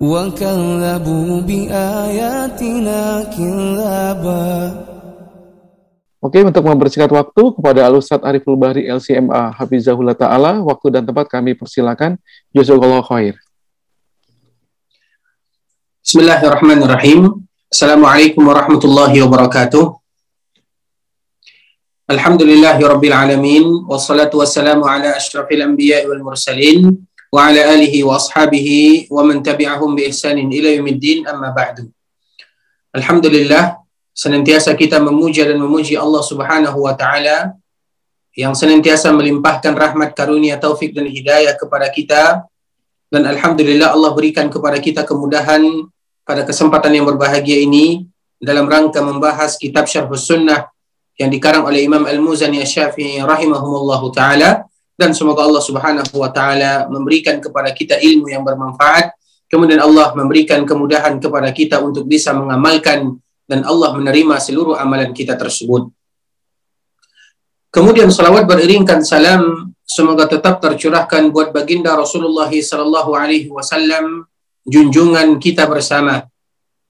وكذبوا بآياتنا كذابا Oke, untuk membersihkan waktu kepada Al-Ustadz Ariful Bahri LCMA Hafizahullah Ta'ala, waktu dan tempat kami persilakan. Jazakallah khair. Bismillahirrahmanirrahim. Assalamualaikum warahmatullahi wabarakatuh. Alhamdulillahi rabbil alamin. Wassalatu wassalamu ala ashrafil anbiya wal mursalin. Alihi wa ashabihi wa man tabi'ahum bi ihsanin ila yaumiddin amma ba'du. Alhamdulillah, senantiasa kita memuja dan memuji Allah Subhanahu wa taala yang senantiasa melimpahkan rahmat karunia taufik dan hidayah kepada kita dan alhamdulillah Allah berikan kepada kita kemudahan pada kesempatan yang berbahagia ini dalam rangka membahas kitab Syarh Sunnah yang dikarang oleh Imam Al-Muzani Asy-Syafi'i rahimahumullahu taala dan semoga Allah Subhanahu wa taala memberikan kepada kita ilmu yang bermanfaat. Kemudian Allah memberikan kemudahan kepada kita untuk bisa mengamalkan dan Allah menerima seluruh amalan kita tersebut. Kemudian salawat beriringkan salam. Semoga tetap tercurahkan buat baginda Rasulullah sallallahu alaihi wasallam. Junjungan kita bersama.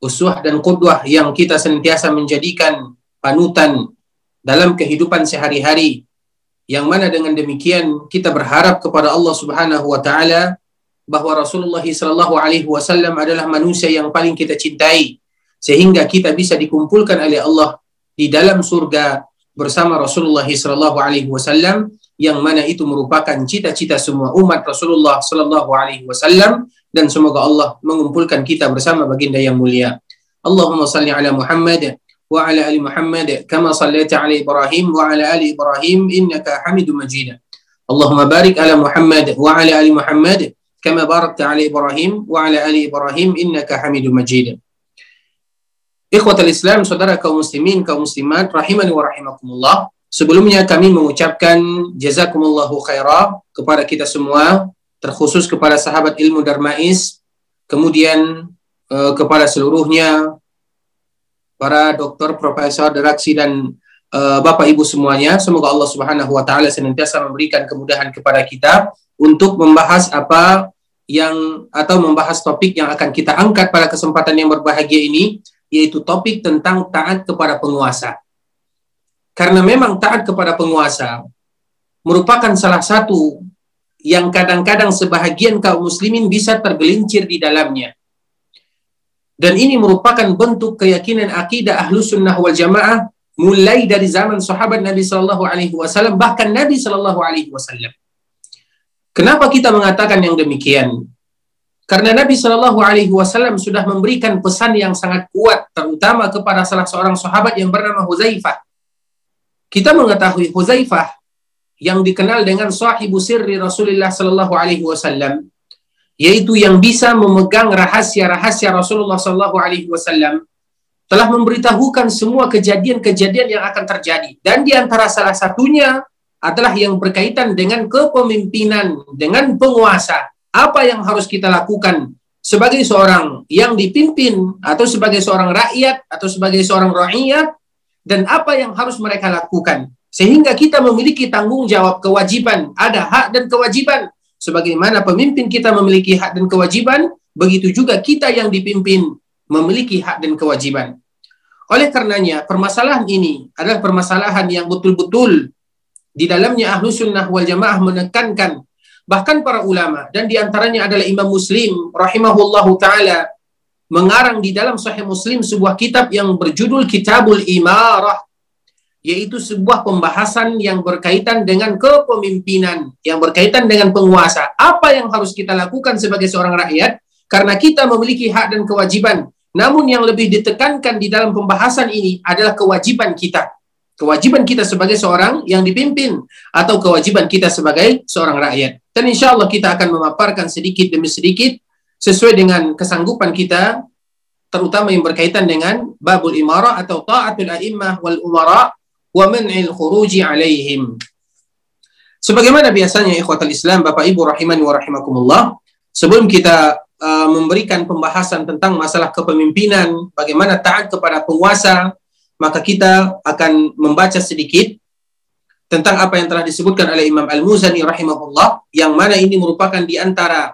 Uswah dan qudwah yang kita senantiasa menjadikan panutan dalam kehidupan sehari-hari yang mana dengan demikian kita berharap kepada Allah Subhanahu wa taala bahwa Rasulullah sallallahu alaihi wasallam adalah manusia yang paling kita cintai sehingga kita bisa dikumpulkan oleh Allah di dalam surga bersama Rasulullah sallallahu alaihi wasallam yang mana itu merupakan cita-cita semua umat Rasulullah sallallahu alaihi wasallam dan semoga Allah mengumpulkan kita bersama baginda yang mulia. Allahumma salli ala Muhammad wa ala ali Muhammad kama sallaita ala Ibrahim wa ala ali Ibrahim innaka Hamidum Majid. Allahumma barik ala Muhammad wa ala ali Muhammad kama barakta ala Ibrahim wa ala ali Ibrahim innaka Hamidum Majid. Ikhwatal Islam, saudara kaum muslimin, kaum muslimat, rahimani wa rahimakumullah. Sebelumnya kami mengucapkan jazakumullahu khairah kepada kita semua, terkhusus kepada sahabat ilmu Darmais, kemudian eh, kepada seluruhnya para dokter, profesor, deraksi dan eh, Bapak Ibu semuanya. Semoga Allah Subhanahu wa taala senantiasa memberikan kemudahan kepada kita untuk membahas apa yang atau membahas topik yang akan kita angkat pada kesempatan yang berbahagia ini yaitu topik tentang taat kepada penguasa. Karena memang taat kepada penguasa merupakan salah satu yang kadang-kadang sebahagian kaum muslimin bisa tergelincir di dalamnya. Dan ini merupakan bentuk keyakinan akidah ahlu sunnah wal jamaah mulai dari zaman sahabat Nabi Shallallahu Alaihi Wasallam bahkan Nabi Shallallahu Alaihi Wasallam. Kenapa kita mengatakan yang demikian? Karena Nabi Shallallahu Alaihi Wasallam sudah memberikan pesan yang sangat kuat, terutama kepada salah seorang sahabat yang bernama Huzaifah. Kita mengetahui Huzaifah yang dikenal dengan sahibu sirri Rasulullah Shallallahu Alaihi Wasallam, yaitu yang bisa memegang rahasia-rahasia Rasulullah Shallallahu Alaihi Wasallam, telah memberitahukan semua kejadian-kejadian yang akan terjadi. Dan di antara salah satunya adalah yang berkaitan dengan kepemimpinan, dengan penguasa. Apa yang harus kita lakukan sebagai seorang yang dipimpin atau sebagai seorang rakyat atau sebagai seorang rakyat dan apa yang harus mereka lakukan? Sehingga kita memiliki tanggung jawab kewajiban ada hak dan kewajiban sebagaimana pemimpin kita memiliki hak dan kewajiban begitu juga kita yang dipimpin memiliki hak dan kewajiban. Oleh karenanya permasalahan ini adalah permasalahan yang betul-betul di dalamnya ahlu sunnah wal jamaah menekankan. Bahkan para ulama dan di antaranya adalah Imam Muslim rahimahullahu taala mengarang di dalam Sahih Muslim sebuah kitab yang berjudul Kitabul Imarah yaitu sebuah pembahasan yang berkaitan dengan kepemimpinan yang berkaitan dengan penguasa. Apa yang harus kita lakukan sebagai seorang rakyat? Karena kita memiliki hak dan kewajiban. Namun yang lebih ditekankan di dalam pembahasan ini adalah kewajiban kita. Kewajiban kita sebagai seorang yang dipimpin atau kewajiban kita sebagai seorang rakyat. Dan insya Allah kita akan memaparkan sedikit demi sedikit sesuai dengan kesanggupan kita terutama yang berkaitan dengan babul imara atau ta'atul a'immah wal umara wa man'il khuruji alaihim. Sebagaimana biasanya ikhwatal Islam, Bapak Ibu rahimani wa rahimakumullah, sebelum kita uh, memberikan pembahasan tentang masalah kepemimpinan, bagaimana taat kepada penguasa, maka kita akan membaca sedikit tentang apa yang telah disebutkan oleh Imam Al-Muzani rahimahullah, yang mana ini merupakan di antara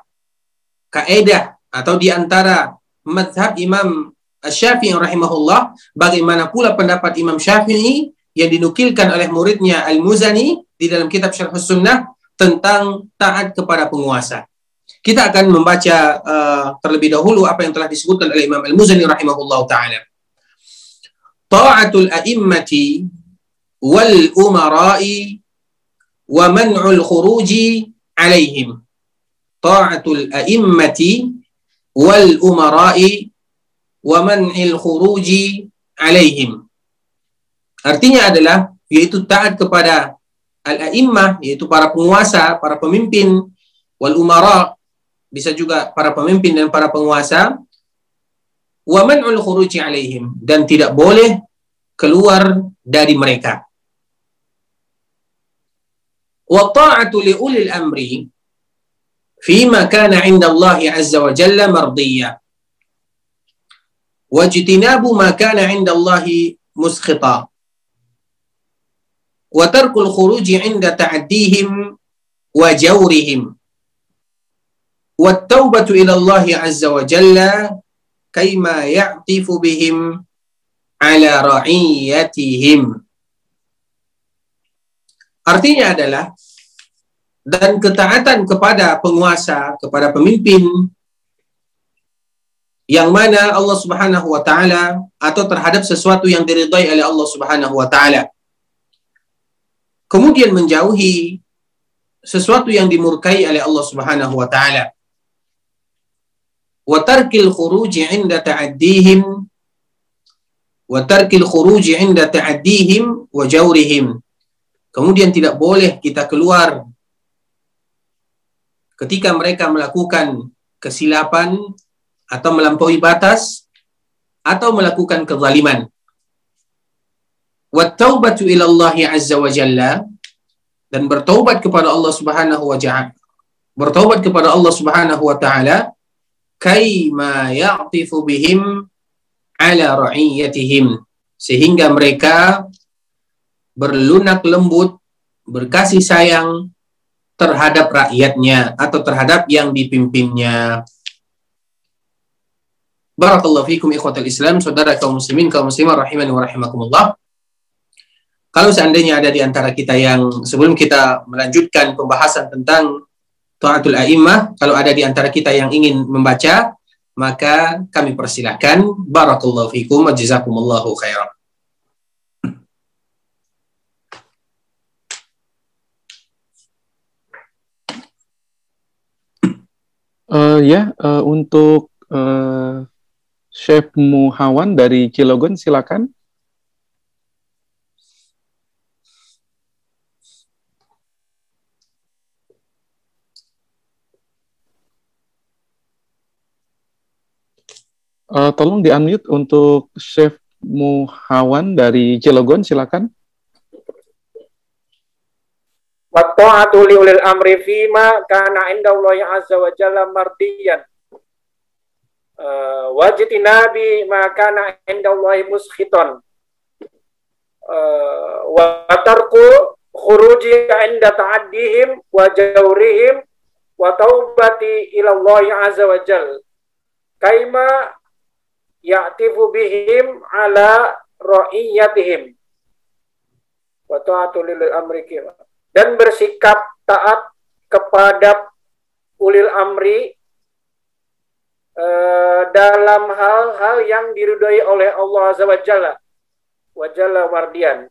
kaedah atau di antara madhab Imam Syafi'i rahimahullah, bagaimana pula pendapat Imam Syafi'i yang dinukilkan oleh muridnya Al-Muzani di dalam kitab Syarh Sunnah tentang taat kepada penguasa. Kita akan membaca uh, terlebih dahulu apa yang telah disebutkan oleh Imam Al-Muzani rahimahullah taala. Ta'atul a'immati wal umara'i wa man'ul khuruji alaihim. Ta'atul a'immati wal umara'i wa man'il khuruji alaihim. Artinya adalah yaitu taat kepada al-a'immah yaitu para penguasa, para pemimpin wal umara bisa juga para pemimpin dan para penguasa wa man'ul khuruji alaihim dan tidak boleh keluar dari mereka. Wa ta'atu li ulil amri fima kana 'inda Allah 'azza wa jalla mardiyya. Wajtinabu ma wa tarkul khuruji inda ta'dihim wa jawrihim wa taubatu ila Allah azza wa jalla kaima ya'tifu bihim ala ra'iyatihim Artinya adalah dan ketaatan kepada penguasa, kepada pemimpin yang mana Allah Subhanahu wa taala atau terhadap sesuatu yang diridhai oleh Allah Subhanahu wa taala kemudian menjauhi sesuatu yang dimurkai oleh Allah Subhanahu wa taala. Wa tarkil khuruji 'inda ta'addihim wa tarkil khuruji 'inda ta'addihim wa jawrihim. Kemudian tidak boleh kita keluar ketika mereka melakukan kesilapan atau melampaui batas atau melakukan kezaliman wattaubatu ila Allah azza wa jalla dan bertaubat kepada Allah Subhanahu wa ta'ala bertaubat kepada Allah Subhanahu wa taala kaima ya'tifu bihim ala ra'iyatihim sehingga mereka berlunak lembut berkasih sayang terhadap rakyatnya atau terhadap yang dipimpinnya. Barakallahu fikum ikhwatal Islam, saudara kaum muslimin, kaum muslimah rahimani wa rahimakumullah. Kalau seandainya ada di antara kita yang sebelum kita melanjutkan pembahasan tentang Ta'atul A'immah, kalau ada di antara kita yang ingin membaca, maka kami persilahkan. Barakallahu fikum wa jazakumullahu khairan. Uh, ya, uh, untuk uh, Chef Muhawan dari Cilogon, silakan. Uh, tolong di-unmute untuk Chef Muhawan dari Cilegon, silakan. Wa ta'atu li ulil amri fima kana inda Allah azza wa jalla mardiyan. Uh, wajtinabi ma kana inda Allah muskhiton. Uh, wa tarku khuruji inda ta'addihim wa jawrihim wa taubati ila Allah azza wa jalla. Kaima ya'tifu bihim ala ra'iyatihim. Wa ta'atu lil amri dan bersikap taat kepada ulil amri uh, dalam hal-hal yang diridhoi oleh Allah Azza wa Jalla. Wa Jalla wardian.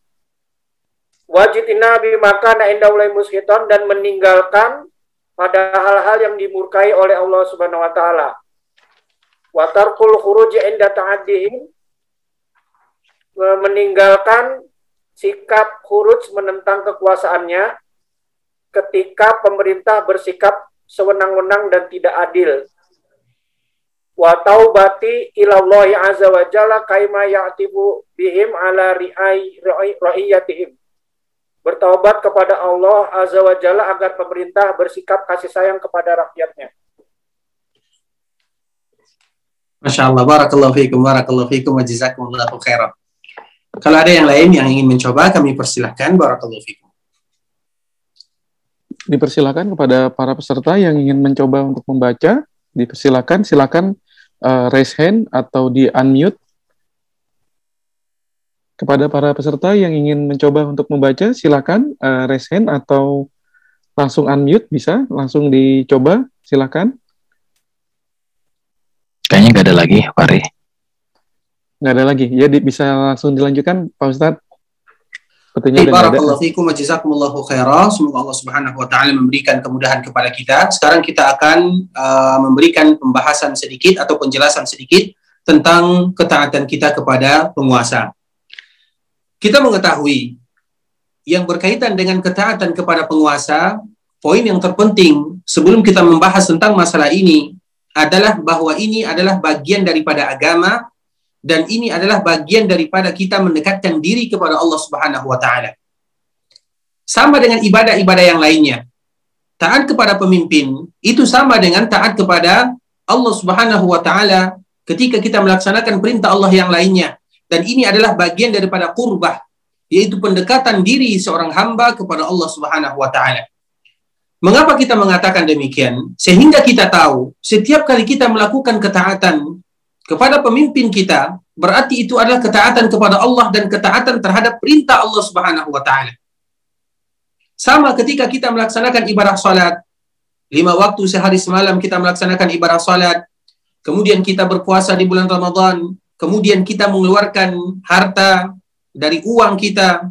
Wajitina bi makana inda ulai muskiton dan meninggalkan pada hal-hal yang dimurkai oleh Allah Subhanahu wa taala Watarkul khuruji inda ta'addihim meninggalkan sikap khuruj menentang kekuasaannya ketika pemerintah bersikap sewenang-wenang dan tidak adil. wa taubati ilallahi azza wa jalla kaima ya'tibu bihim ala ri'ai ra'iyatihim. Bertaubat kepada Allah azza wa jalla agar pemerintah bersikap kasih sayang kepada rakyatnya. Masya Allah, barakallahu fiikum, barakallahu fiikum, wa jazakumullahu khairan. Kalau ada yang lain yang ingin mencoba, kami persilahkan, barakallahu fiikum. Dipersilakan kepada para peserta yang ingin mencoba untuk membaca, dipersilakan, silakan uh, raise hand atau di unmute. Kepada para peserta yang ingin mencoba untuk membaca, silakan uh, raise hand atau langsung unmute bisa, langsung dicoba, silakan. Kayaknya nggak ada lagi, Pari. Nggak ada lagi. Ya di, bisa langsung dilanjutkan, Pak Ustadz. Sepertinya Barakallahu fikum wa jazakumullahu khairah. Semoga Allah Subhanahu wa taala memberikan kemudahan kepada kita. Sekarang kita akan uh, memberikan pembahasan sedikit atau penjelasan sedikit tentang ketaatan kita kepada penguasa. Kita mengetahui yang berkaitan dengan ketaatan kepada penguasa, poin yang terpenting sebelum kita membahas tentang masalah ini adalah bahwa ini adalah bagian daripada agama dan ini adalah bagian daripada kita mendekatkan diri kepada Allah Subhanahu wa taala. Sama dengan ibadah-ibadah yang lainnya. Taat kepada pemimpin itu sama dengan taat kepada Allah Subhanahu wa taala ketika kita melaksanakan perintah Allah yang lainnya dan ini adalah bagian daripada kurbah yaitu pendekatan diri seorang hamba kepada Allah Subhanahu wa taala. Mengapa kita mengatakan demikian? Sehingga kita tahu setiap kali kita melakukan ketaatan kepada pemimpin kita, berarti itu adalah ketaatan kepada Allah dan ketaatan terhadap perintah Allah Subhanahu wa taala. Sama ketika kita melaksanakan ibadah salat, lima waktu sehari semalam kita melaksanakan ibadah salat, kemudian kita berpuasa di bulan Ramadan, kemudian kita mengeluarkan harta dari uang kita,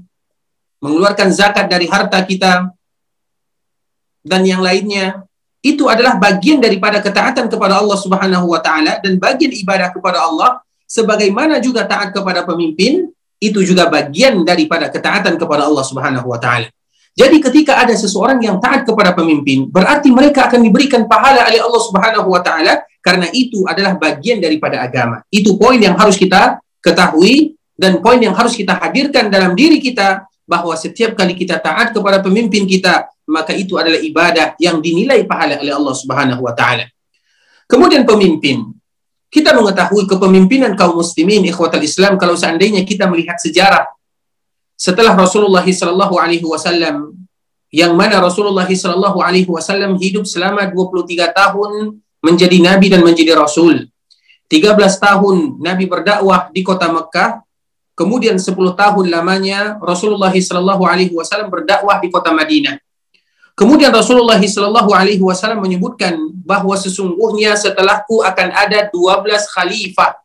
mengeluarkan zakat dari harta kita, dan yang lainnya, itu adalah bagian daripada ketaatan kepada Allah Subhanahu wa taala dan bagian ibadah kepada Allah sebagaimana juga taat kepada pemimpin itu juga bagian daripada ketaatan kepada Allah Subhanahu wa taala. Jadi ketika ada seseorang yang taat kepada pemimpin, berarti mereka akan diberikan pahala oleh Allah Subhanahu wa taala karena itu adalah bagian daripada agama. Itu poin yang harus kita ketahui dan poin yang harus kita hadirkan dalam diri kita bahwa setiap kali kita taat kepada pemimpin kita, maka itu adalah ibadah yang dinilai pahala oleh Allah Subhanahu wa taala. Kemudian pemimpin. Kita mengetahui kepemimpinan kaum muslimin ikhwatal Islam kalau seandainya kita melihat sejarah setelah Rasulullah sallallahu alaihi wasallam yang mana Rasulullah sallallahu alaihi wasallam hidup selama 23 tahun menjadi nabi dan menjadi rasul. 13 tahun Nabi berdakwah di kota Mekah, kemudian 10 tahun lamanya Rasulullah sallallahu alaihi wasallam berdakwah di kota Madinah. Kemudian Rasulullah Shallallahu Alaihi Wasallam menyebutkan bahwa sesungguhnya setelahku akan ada 12 khalifah.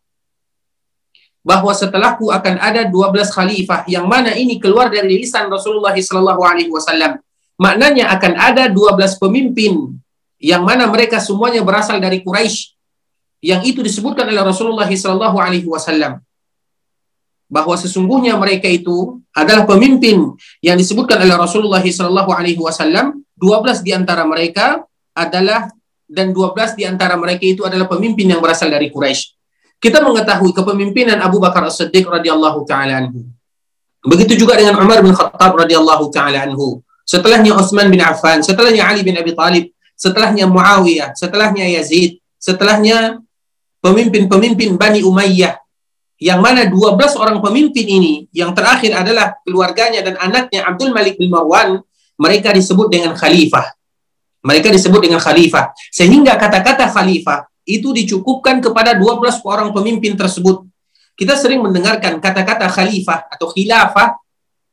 Bahwa setelahku akan ada 12 khalifah yang mana ini keluar dari lisan Rasulullah Shallallahu Alaihi Wasallam. Maknanya akan ada 12 pemimpin yang mana mereka semuanya berasal dari Quraisy. Yang itu disebutkan oleh Rasulullah Shallallahu Alaihi Wasallam bahwa sesungguhnya mereka itu adalah pemimpin yang disebutkan oleh Rasulullah SAW. Alaihi Wasallam. 12 di antara mereka adalah dan 12 di antara mereka itu adalah pemimpin yang berasal dari Quraisy. Kita mengetahui kepemimpinan Abu Bakar As-Siddiq radhiyallahu taala anhu. Begitu juga dengan Umar bin Khattab radhiyallahu taala anhu. Setelahnya Utsman bin Affan, setelahnya Ali bin Abi Thalib, setelahnya Muawiyah, setelahnya Yazid, setelahnya pemimpin-pemimpin Bani Umayyah yang mana 12 orang pemimpin ini yang terakhir adalah keluarganya dan anaknya Abdul Malik bin Marwan mereka disebut dengan khalifah. Mereka disebut dengan khalifah. Sehingga kata-kata khalifah itu dicukupkan kepada 12 orang pemimpin tersebut. Kita sering mendengarkan kata-kata khalifah atau khilafah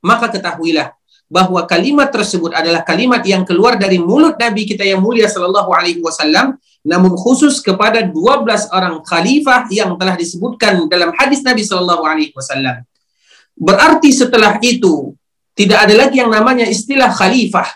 maka ketahuilah bahwa kalimat tersebut adalah kalimat yang keluar dari mulut Nabi kita yang mulia sallallahu alaihi wasallam namun khusus kepada 12 orang khalifah yang telah disebutkan dalam hadis Nabi sallallahu alaihi wasallam. Berarti setelah itu tidak ada lagi yang namanya istilah khalifah.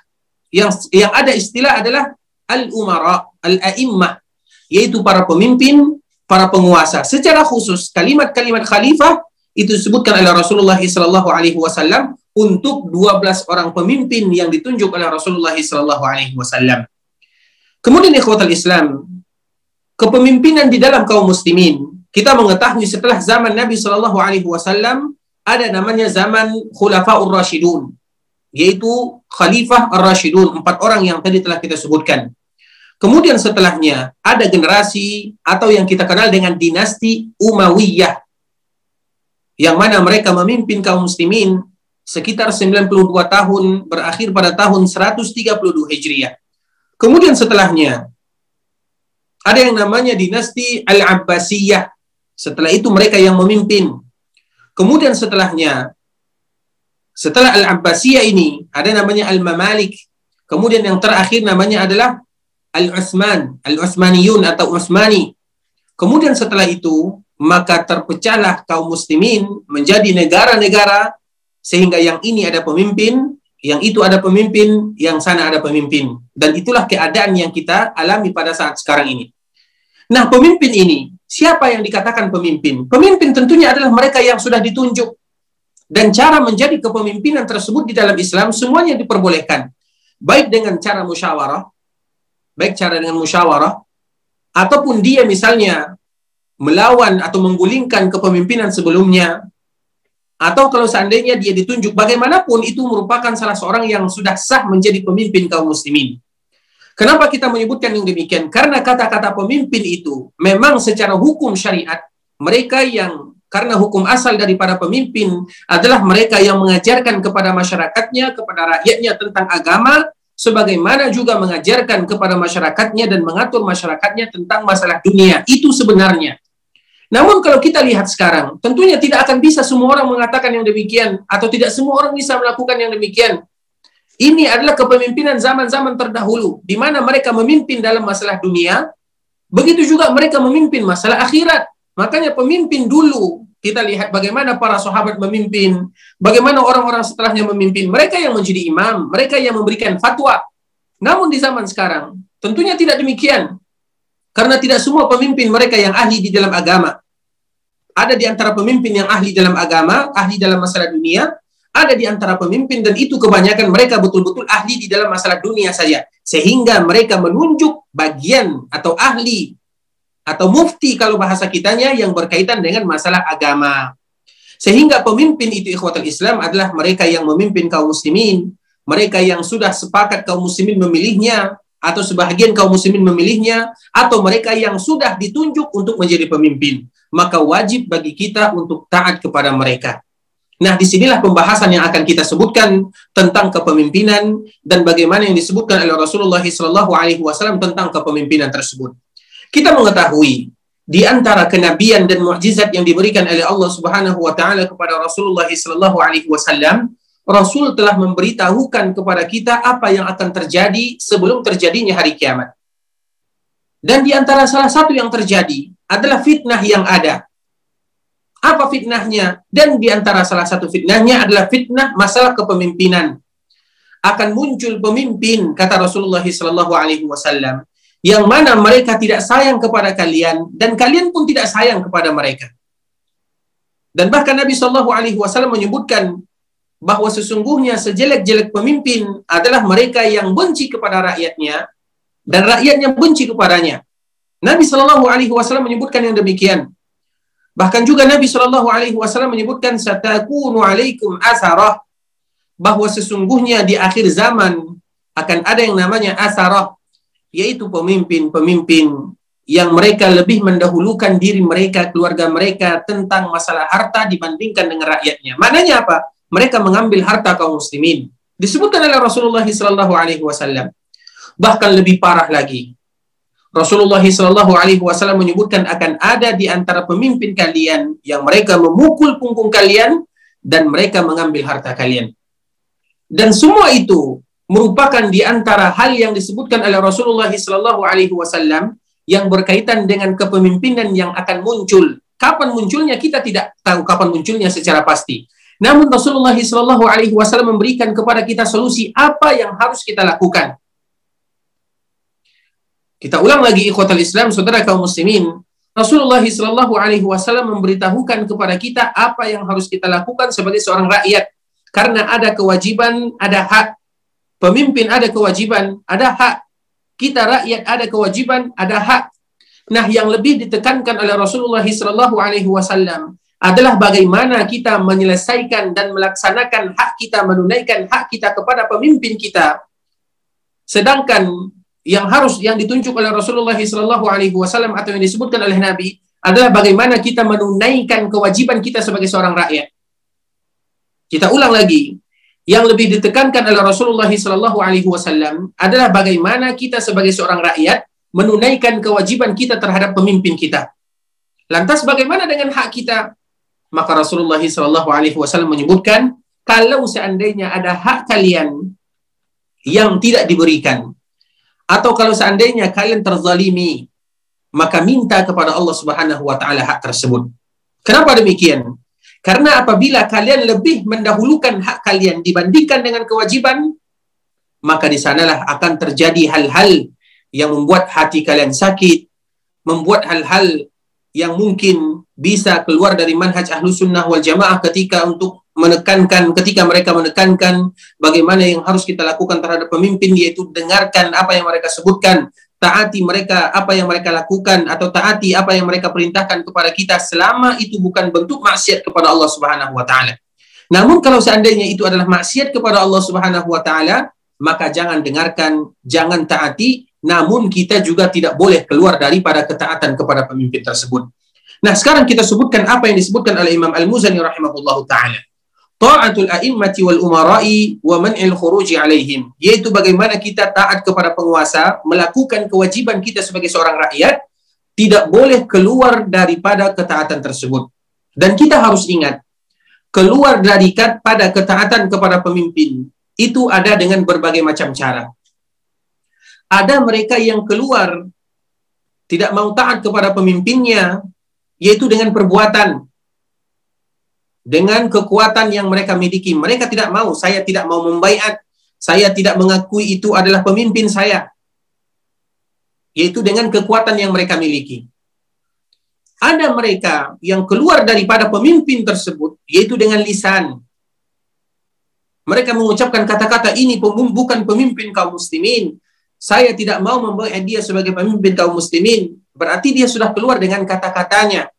Yang yang ada istilah adalah al-umara, al-a'immah, yaitu para pemimpin, para penguasa. Secara khusus kalimat-kalimat khalifah itu disebutkan oleh Rasulullah sallallahu alaihi wasallam untuk 12 orang pemimpin yang ditunjuk oleh Rasulullah sallallahu alaihi wasallam. Kemudian ikhwatal Islam, kepemimpinan di dalam kaum muslimin. Kita mengetahui setelah zaman Nabi Shallallahu Alaihi Wasallam ada namanya zaman Khulafaur Rashidun, yaitu Khalifah Ar-Rashidun, empat orang yang tadi telah kita sebutkan. Kemudian setelahnya ada generasi atau yang kita kenal dengan dinasti Umayyah yang mana mereka memimpin kaum muslimin sekitar 92 tahun berakhir pada tahun 132 Hijriah. Kemudian setelahnya ada yang namanya dinasti Al-Abbasiyah. Setelah itu mereka yang memimpin. Kemudian setelahnya setelah Al-Abbasiyah ini ada namanya Al-Mamalik. Kemudian yang terakhir namanya adalah Al-Utsman, Al-Utsmaniyun atau Utsmani. Kemudian setelah itu, maka terpecahlah kaum muslimin menjadi negara-negara sehingga yang ini ada pemimpin, yang itu ada pemimpin, yang sana ada pemimpin. Dan itulah keadaan yang kita alami pada saat sekarang ini. Nah, pemimpin ini, siapa yang dikatakan pemimpin? Pemimpin tentunya adalah mereka yang sudah ditunjuk. Dan cara menjadi kepemimpinan tersebut di dalam Islam semuanya diperbolehkan. Baik dengan cara musyawarah, baik cara dengan musyawarah ataupun dia misalnya melawan atau menggulingkan kepemimpinan sebelumnya atau kalau seandainya dia ditunjuk bagaimanapun itu merupakan salah seorang yang sudah sah menjadi pemimpin kaum muslimin. Kenapa kita menyebutkan yang demikian? Karena kata-kata pemimpin itu memang secara hukum syariat mereka yang karena hukum asal dari para pemimpin adalah mereka yang mengajarkan kepada masyarakatnya, kepada rakyatnya tentang agama sebagaimana juga mengajarkan kepada masyarakatnya dan mengatur masyarakatnya tentang masalah dunia. Itu sebenarnya. Namun kalau kita lihat sekarang, tentunya tidak akan bisa semua orang mengatakan yang demikian atau tidak semua orang bisa melakukan yang demikian. Ini adalah kepemimpinan zaman-zaman terdahulu di mana mereka memimpin dalam masalah dunia, begitu juga mereka memimpin masalah akhirat. Makanya pemimpin dulu kita lihat bagaimana para sahabat memimpin, bagaimana orang-orang setelahnya memimpin. Mereka yang menjadi imam, mereka yang memberikan fatwa. Namun di zaman sekarang, tentunya tidak demikian. Karena tidak semua pemimpin mereka yang ahli di dalam agama. Ada di antara pemimpin yang ahli dalam agama, ahli dalam masalah dunia, ada di antara pemimpin dan itu kebanyakan mereka betul-betul ahli di dalam masalah dunia saja. Sehingga mereka menunjuk bagian atau ahli atau mufti kalau bahasa kitanya yang berkaitan dengan masalah agama. Sehingga pemimpin itu ikhwatul Islam adalah mereka yang memimpin kaum muslimin, mereka yang sudah sepakat kaum muslimin memilihnya atau sebahagian kaum muslimin memilihnya atau mereka yang sudah ditunjuk untuk menjadi pemimpin. Maka wajib bagi kita untuk taat kepada mereka. Nah, di sinilah pembahasan yang akan kita sebutkan tentang kepemimpinan dan bagaimana yang disebutkan oleh Rasulullah SAW tentang kepemimpinan tersebut. Kita mengetahui di antara kenabian dan mukjizat yang diberikan oleh Allah Subhanahu wa taala kepada Rasulullah sallallahu alaihi wasallam, Rasul telah memberitahukan kepada kita apa yang akan terjadi sebelum terjadinya hari kiamat. Dan di antara salah satu yang terjadi adalah fitnah yang ada. Apa fitnahnya? Dan di antara salah satu fitnahnya adalah fitnah masalah kepemimpinan. Akan muncul pemimpin, kata Rasulullah Wasallam, yang mana mereka tidak sayang kepada kalian dan kalian pun tidak sayang kepada mereka. Dan bahkan Nabi Shallallahu Alaihi Wasallam menyebutkan bahwa sesungguhnya sejelek-jelek pemimpin adalah mereka yang benci kepada rakyatnya dan rakyatnya benci kepadanya. Nabi Shallallahu Alaihi Wasallam menyebutkan yang demikian. Bahkan juga Nabi Shallallahu Alaihi Wasallam menyebutkan satakunu alaikum asarah bahwa sesungguhnya di akhir zaman akan ada yang namanya asarah yaitu pemimpin-pemimpin yang mereka lebih mendahulukan diri mereka, keluarga mereka tentang masalah harta dibandingkan dengan rakyatnya. Maknanya apa? Mereka mengambil harta kaum muslimin. Disebutkan oleh Rasulullah sallallahu alaihi wasallam. Bahkan lebih parah lagi. Rasulullah sallallahu alaihi wasallam menyebutkan akan ada di antara pemimpin kalian yang mereka memukul punggung kalian dan mereka mengambil harta kalian. Dan semua itu merupakan di antara hal yang disebutkan oleh Rasulullah SAW Alaihi Wasallam yang berkaitan dengan kepemimpinan yang akan muncul. Kapan munculnya kita tidak tahu kapan munculnya secara pasti. Namun Rasulullah SAW Alaihi Wasallam memberikan kepada kita solusi apa yang harus kita lakukan. Kita ulang lagi ikhwatal Islam, saudara kaum muslimin. Rasulullah SAW Alaihi Wasallam memberitahukan kepada kita apa yang harus kita lakukan sebagai seorang rakyat. Karena ada kewajiban, ada hak Pemimpin ada kewajiban, ada hak. Kita rakyat ada kewajiban, ada hak. Nah, yang lebih ditekankan oleh Rasulullah sallallahu alaihi wasallam adalah bagaimana kita menyelesaikan dan melaksanakan hak kita, menunaikan hak kita kepada pemimpin kita. Sedangkan yang harus yang ditunjuk oleh Rasulullah wasallam atau yang disebutkan oleh Nabi adalah bagaimana kita menunaikan kewajiban kita sebagai seorang rakyat. Kita ulang lagi, yang lebih ditekankan oleh Rasulullah wasallam adalah bagaimana kita sebagai seorang rakyat menunaikan kewajiban kita terhadap pemimpin kita. Lantas bagaimana dengan hak kita? Maka Rasulullah sallallahu alaihi wasallam menyebutkan, kalau seandainya ada hak kalian yang tidak diberikan, atau kalau seandainya kalian terzalimi, maka minta kepada Allah Subhanahu wa taala hak tersebut. Kenapa demikian? Karena apabila kalian lebih mendahulukan hak kalian dibandingkan dengan kewajiban, maka di sanalah akan terjadi hal-hal yang membuat hati kalian sakit, membuat hal-hal yang mungkin bisa keluar dari manhaj ahlu sunnah wal jamaah ketika untuk menekankan ketika mereka menekankan bagaimana yang harus kita lakukan terhadap pemimpin yaitu dengarkan apa yang mereka sebutkan taati mereka apa yang mereka lakukan atau taati apa yang mereka perintahkan kepada kita selama itu bukan bentuk maksiat kepada Allah Subhanahu wa taala. Namun kalau seandainya itu adalah maksiat kepada Allah Subhanahu wa taala, maka jangan dengarkan, jangan taati, namun kita juga tidak boleh keluar daripada ketaatan kepada pemimpin tersebut. Nah, sekarang kita sebutkan apa yang disebutkan oleh Imam Al-Muzani rahimahullahu taala. Ta'atul a'immati wal umara'i wa man'il khuruji alaihim. Yaitu bagaimana kita taat kepada penguasa melakukan kewajiban kita sebagai seorang rakyat tidak boleh keluar daripada ketaatan tersebut. Dan kita harus ingat keluar dari pada ketaatan kepada pemimpin itu ada dengan berbagai macam cara. Ada mereka yang keluar tidak mau taat kepada pemimpinnya yaitu dengan perbuatan dengan kekuatan yang mereka miliki. Mereka tidak mau, saya tidak mau membaiat, saya tidak mengakui itu adalah pemimpin saya. Yaitu dengan kekuatan yang mereka miliki. Ada mereka yang keluar daripada pemimpin tersebut, yaitu dengan lisan. Mereka mengucapkan kata-kata ini bukan pemimpin kaum muslimin. Saya tidak mau membayar dia sebagai pemimpin kaum muslimin. Berarti dia sudah keluar dengan kata-katanya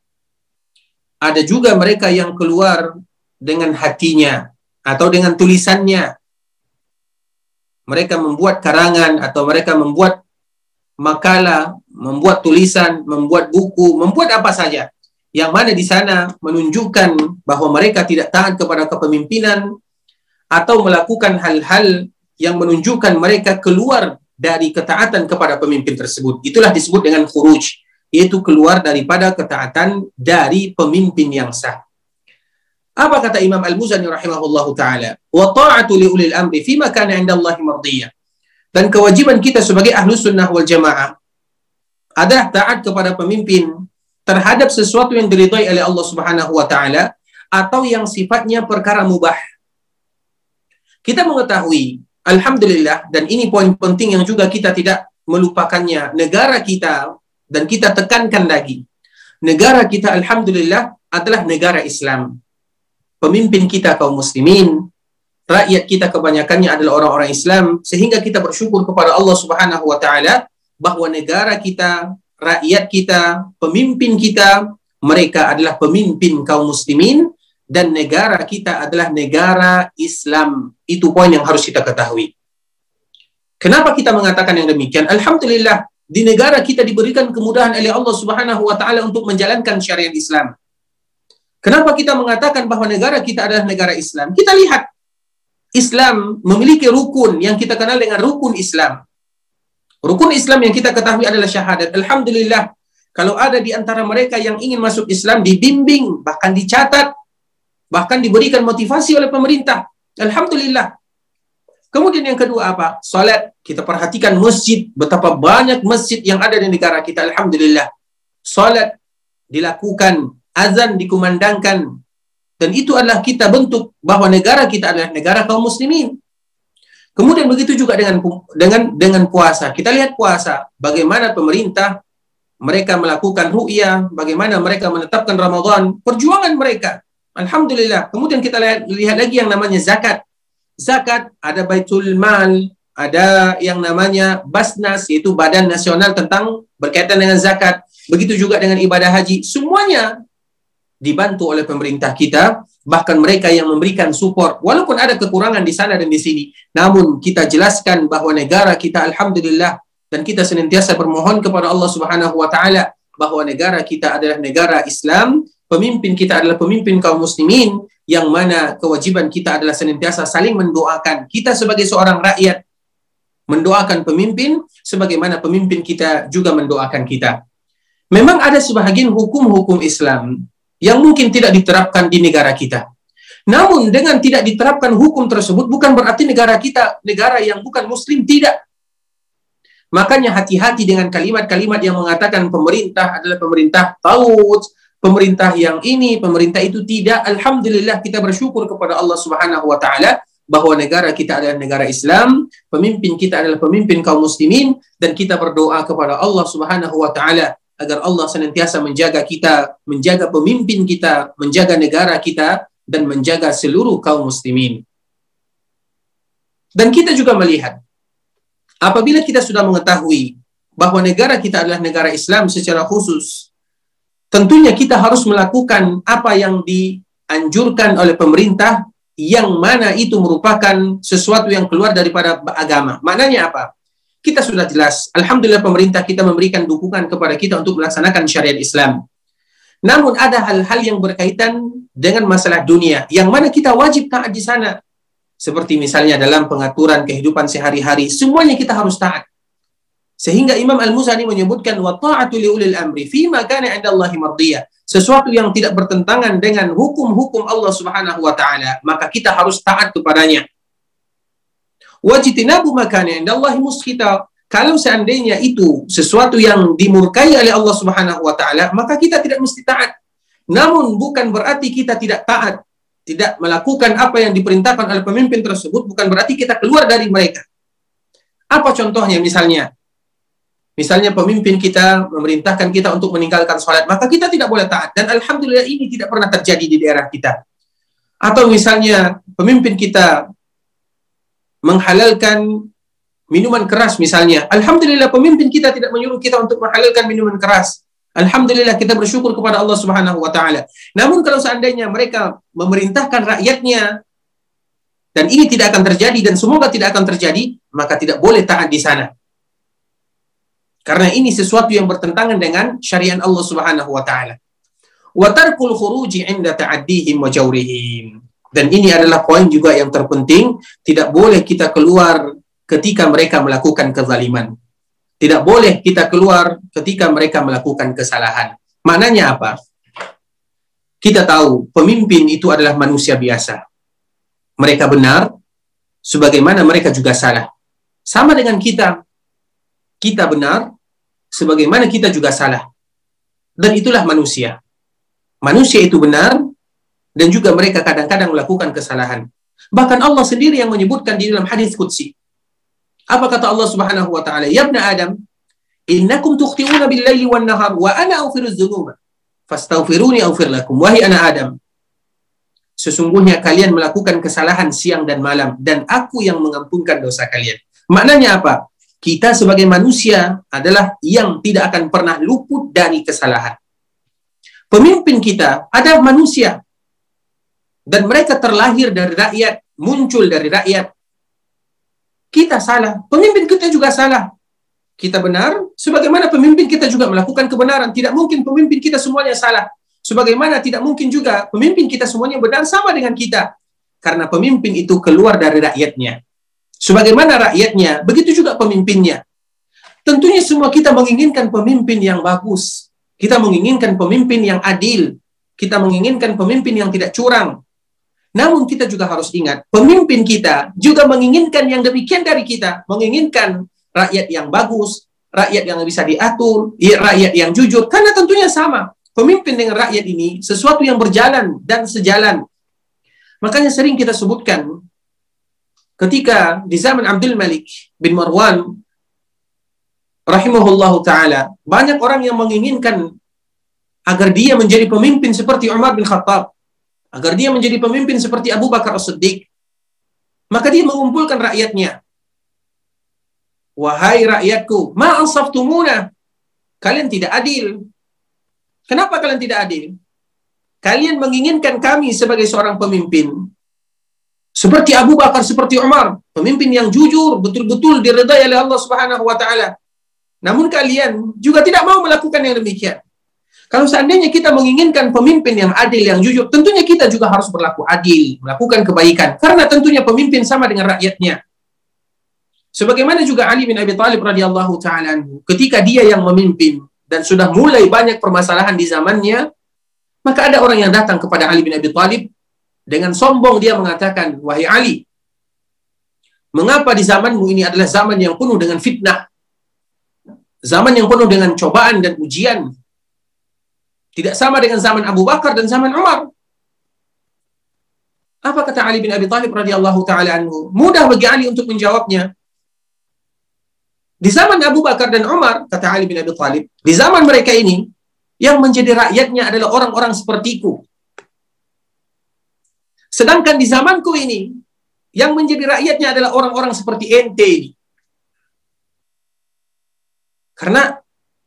ada juga mereka yang keluar dengan hatinya atau dengan tulisannya. Mereka membuat karangan atau mereka membuat makalah, membuat tulisan, membuat buku, membuat apa saja. Yang mana di sana menunjukkan bahwa mereka tidak taat kepada kepemimpinan atau melakukan hal-hal yang menunjukkan mereka keluar dari ketaatan kepada pemimpin tersebut. Itulah disebut dengan khuruj yaitu keluar daripada ketaatan dari pemimpin yang sah. Apa kata Imam Al-Muzani rahimahullahu taala? Wa ta'atu li ulil amri fima kana 'inda Allah. Dan kewajiban kita sebagai ahlu sunnah wal jamaah adalah taat kepada pemimpin terhadap sesuatu yang diridhai oleh Allah Subhanahu wa taala atau yang sifatnya perkara mubah. Kita mengetahui alhamdulillah dan ini poin penting yang juga kita tidak melupakannya. Negara kita dan kita tekankan lagi. Negara kita Alhamdulillah adalah negara Islam. Pemimpin kita kaum muslimin, rakyat kita kebanyakannya adalah orang-orang Islam, sehingga kita bersyukur kepada Allah Subhanahu wa taala bahwa negara kita, rakyat kita, pemimpin kita, mereka adalah pemimpin kaum muslimin dan negara kita adalah negara Islam. Itu poin yang harus kita ketahui. Kenapa kita mengatakan yang demikian? Alhamdulillah, di negara kita diberikan kemudahan oleh Allah Subhanahu wa taala untuk menjalankan syariat Islam. Kenapa kita mengatakan bahwa negara kita adalah negara Islam? Kita lihat Islam memiliki rukun yang kita kenal dengan rukun Islam. Rukun Islam yang kita ketahui adalah syahadat. Alhamdulillah, kalau ada di antara mereka yang ingin masuk Islam dibimbing, bahkan dicatat, bahkan diberikan motivasi oleh pemerintah. Alhamdulillah. Kemudian yang kedua apa? Salat. Kita perhatikan masjid, betapa banyak masjid yang ada di negara kita. Alhamdulillah. Salat dilakukan, azan dikumandangkan. Dan itu adalah kita bentuk bahwa negara kita adalah negara kaum muslimin. Kemudian begitu juga dengan dengan dengan puasa. Kita lihat puasa, bagaimana pemerintah mereka melakukan ru'yah, bagaimana mereka menetapkan Ramadan, perjuangan mereka. Alhamdulillah. Kemudian kita lihat, lihat lagi yang namanya zakat zakat, ada baitul mal, ada yang namanya Basnas yaitu Badan Nasional tentang berkaitan dengan zakat. begitu juga dengan ibadah haji, semuanya dibantu oleh pemerintah kita, bahkan mereka yang memberikan support, walaupun ada kekurangan di sana dan di sini, namun kita jelaskan bahwa negara kita alhamdulillah dan kita senantiasa bermohon kepada Allah Subhanahu wa taala bahwa negara kita adalah negara Islam, pemimpin kita adalah pemimpin kaum muslimin yang mana kewajiban kita adalah senantiasa saling mendoakan. Kita sebagai seorang rakyat mendoakan pemimpin sebagaimana pemimpin kita juga mendoakan kita. Memang ada sebahagian hukum-hukum Islam yang mungkin tidak diterapkan di negara kita. Namun dengan tidak diterapkan hukum tersebut bukan berarti negara kita negara yang bukan muslim tidak. Makanya hati-hati dengan kalimat-kalimat yang mengatakan pemerintah adalah pemerintah taut, pemerintah yang ini, pemerintah itu tidak. Alhamdulillah kita bersyukur kepada Allah Subhanahu wa taala bahwa negara kita adalah negara Islam, pemimpin kita adalah pemimpin kaum muslimin dan kita berdoa kepada Allah Subhanahu wa taala agar Allah senantiasa menjaga kita, menjaga pemimpin kita, menjaga negara kita, dan menjaga seluruh kaum muslimin. Dan kita juga melihat, apabila kita sudah mengetahui bahwa negara kita adalah negara Islam secara khusus, tentunya kita harus melakukan apa yang dianjurkan oleh pemerintah yang mana itu merupakan sesuatu yang keluar daripada agama. Maknanya apa? kita sudah jelas. Alhamdulillah pemerintah kita memberikan dukungan kepada kita untuk melaksanakan syariat Islam. Namun ada hal-hal yang berkaitan dengan masalah dunia yang mana kita wajib taat di sana. Seperti misalnya dalam pengaturan kehidupan sehari-hari, semuanya kita harus taat. Sehingga Imam Al-Muzani menyebutkan wa ta'atu li ulil amri fi ma kana 'inda Allah mardiyah. Sesuatu yang tidak bertentangan dengan hukum-hukum Allah Subhanahu wa taala, maka kita harus taat kepadanya. Wajitinabu makanya Allah muskita. Kalau seandainya itu sesuatu yang dimurkai oleh Allah Subhanahu wa taala, maka kita tidak mesti taat. Namun bukan berarti kita tidak taat, tidak melakukan apa yang diperintahkan oleh pemimpin tersebut bukan berarti kita keluar dari mereka. Apa contohnya misalnya? Misalnya pemimpin kita memerintahkan kita untuk meninggalkan sholat, maka kita tidak boleh taat. Dan Alhamdulillah ini tidak pernah terjadi di daerah kita. Atau misalnya pemimpin kita menghalalkan minuman keras misalnya. Alhamdulillah pemimpin kita tidak menyuruh kita untuk menghalalkan minuman keras. Alhamdulillah kita bersyukur kepada Allah Subhanahu wa taala. Namun kalau seandainya mereka memerintahkan rakyatnya dan ini tidak akan terjadi dan semoga tidak akan terjadi, maka tidak boleh taat di sana. Karena ini sesuatu yang bertentangan dengan syariat Allah Subhanahu wa taala. Wa tarkul khuruji 'inda ta'addihim wa jawrihim. Dan ini adalah poin juga yang terpenting, tidak boleh kita keluar ketika mereka melakukan kezaliman. Tidak boleh kita keluar ketika mereka melakukan kesalahan. Maknanya apa? Kita tahu pemimpin itu adalah manusia biasa. Mereka benar, sebagaimana mereka juga salah. Sama dengan kita. Kita benar, sebagaimana kita juga salah. Dan itulah manusia. Manusia itu benar, dan juga mereka kadang-kadang melakukan kesalahan. Bahkan Allah sendiri yang menyebutkan di dalam hadis qudsi. Apa kata Allah Subhanahu wa taala? Ya ibn Adam, innakum tukhti'una bil-laili wan-nahar wa ana aghfiru dzunuba fastaghfiruni aghfir lakum. Wahai anak Adam, sesungguhnya kalian melakukan kesalahan siang dan malam dan aku yang mengampunkan dosa kalian. Maknanya apa? Kita sebagai manusia adalah yang tidak akan pernah luput dari kesalahan. Pemimpin kita ada manusia dan mereka terlahir dari rakyat, muncul dari rakyat. Kita salah, pemimpin kita juga salah. Kita benar, sebagaimana pemimpin kita juga melakukan kebenaran. Tidak mungkin pemimpin kita semuanya salah. Sebagaimana tidak mungkin juga pemimpin kita semuanya benar sama dengan kita. Karena pemimpin itu keluar dari rakyatnya. Sebagaimana rakyatnya, begitu juga pemimpinnya. Tentunya semua kita menginginkan pemimpin yang bagus. Kita menginginkan pemimpin yang adil. Kita menginginkan pemimpin yang tidak curang. Namun kita juga harus ingat, pemimpin kita juga menginginkan yang demikian dari kita, menginginkan rakyat yang bagus, rakyat yang bisa diatur, rakyat yang jujur, karena tentunya sama. Pemimpin dengan rakyat ini sesuatu yang berjalan dan sejalan. Makanya sering kita sebutkan ketika di zaman Abdul Malik bin Marwan rahimahullahu taala, banyak orang yang menginginkan agar dia menjadi pemimpin seperti Umar bin Khattab agar dia menjadi pemimpin seperti Abu Bakar As-Siddiq. Maka dia mengumpulkan rakyatnya. Wahai rakyatku, ma ansaftumuna. Kalian tidak adil. Kenapa kalian tidak adil? Kalian menginginkan kami sebagai seorang pemimpin seperti Abu Bakar, seperti Umar, pemimpin yang jujur, betul-betul diredai oleh Allah Subhanahu wa taala. Namun kalian juga tidak mau melakukan yang demikian. Kalau seandainya kita menginginkan pemimpin yang adil, yang jujur, tentunya kita juga harus berlaku adil, melakukan kebaikan. Karena tentunya pemimpin sama dengan rakyatnya. Sebagaimana juga Ali bin Abi Thalib radhiyallahu taala ketika dia yang memimpin dan sudah mulai banyak permasalahan di zamannya, maka ada orang yang datang kepada Ali bin Abi Thalib dengan sombong dia mengatakan, "Wahai Ali, mengapa di zamanmu ini adalah zaman yang penuh dengan fitnah? Zaman yang penuh dengan cobaan dan ujian, tidak sama dengan zaman Abu Bakar dan zaman Umar. Apa kata Ali bin Abi Thalib radhiyallahu taala anhu? Mudah bagi Ali untuk menjawabnya. Di zaman Abu Bakar dan Umar, kata Ali bin Abi Thalib, di zaman mereka ini yang menjadi rakyatnya adalah orang-orang sepertiku. Sedangkan di zamanku ini yang menjadi rakyatnya adalah orang-orang seperti ente. Karena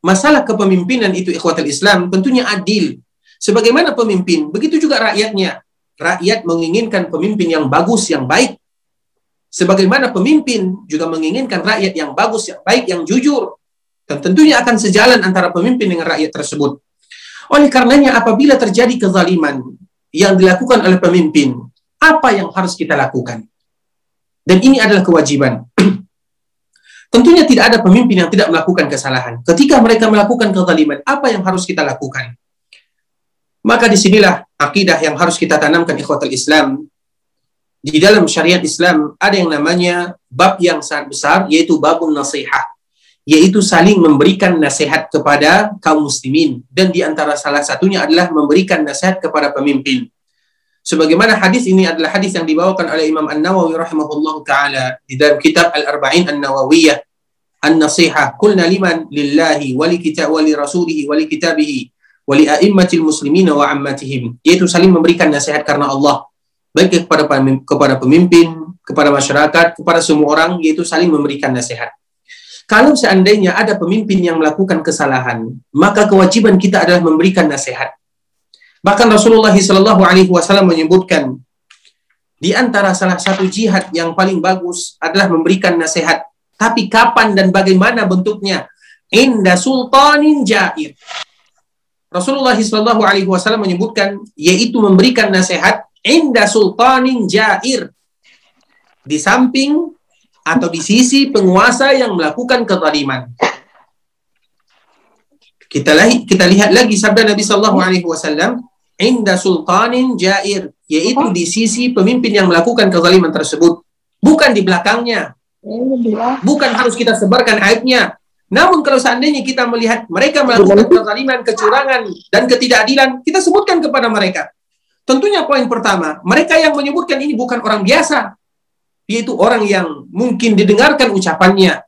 Masalah kepemimpinan itu ikhwatul Islam tentunya adil. Sebagaimana pemimpin, begitu juga rakyatnya. Rakyat menginginkan pemimpin yang bagus, yang baik. Sebagaimana pemimpin juga menginginkan rakyat yang bagus, yang baik, yang jujur. Dan tentunya akan sejalan antara pemimpin dengan rakyat tersebut. Oleh karenanya apabila terjadi kezaliman yang dilakukan oleh pemimpin, apa yang harus kita lakukan? Dan ini adalah kewajiban. Tentunya tidak ada pemimpin yang tidak melakukan kesalahan. Ketika mereka melakukan kezaliman, apa yang harus kita lakukan? Maka di sinilah akidah yang harus kita tanamkan ikhwatul Islam. Di dalam syariat Islam ada yang namanya bab yang sangat besar, yaitu babun nasihat. Yaitu saling memberikan nasihat kepada kaum muslimin. Dan di antara salah satunya adalah memberikan nasihat kepada pemimpin. Sebagaimana hadis ini adalah hadis yang dibawakan oleh Imam An-Nawawi rahimahullah taala di dalam kitab Al-Arba'in An-Nawawiyah An-Nasihah kulna liman lillahi wa li kitab wa li rasulihi wa li kitabihi wa li a'immatil muslimina wa ammatihim yaitu saling memberikan nasihat karena Allah baik kepada kepada pemimpin, kepada masyarakat, kepada semua orang yaitu saling memberikan nasihat. Kalau seandainya ada pemimpin yang melakukan kesalahan, maka kewajiban kita adalah memberikan nasihat. Bahkan Rasulullah Shallallahu Alaihi Wasallam menyebutkan di antara salah satu jihad yang paling bagus adalah memberikan nasihat. Tapi kapan dan bagaimana bentuknya? Inda sultanin jair. Rasulullah Shallallahu Alaihi Wasallam menyebutkan yaitu memberikan nasihat inda sultanin jair di samping atau di sisi penguasa yang melakukan kezaliman. Kita, kita lihat lagi sabda Nabi Shallallahu Alaihi Wasallam inda sultanin jair, yaitu di sisi pemimpin yang melakukan kezaliman tersebut, bukan di belakangnya. Bukan harus kita sebarkan aibnya. Namun kalau seandainya kita melihat mereka melakukan kezaliman, kecurangan, dan ketidakadilan, kita sebutkan kepada mereka. Tentunya poin pertama, mereka yang menyebutkan ini bukan orang biasa, yaitu orang yang mungkin didengarkan ucapannya,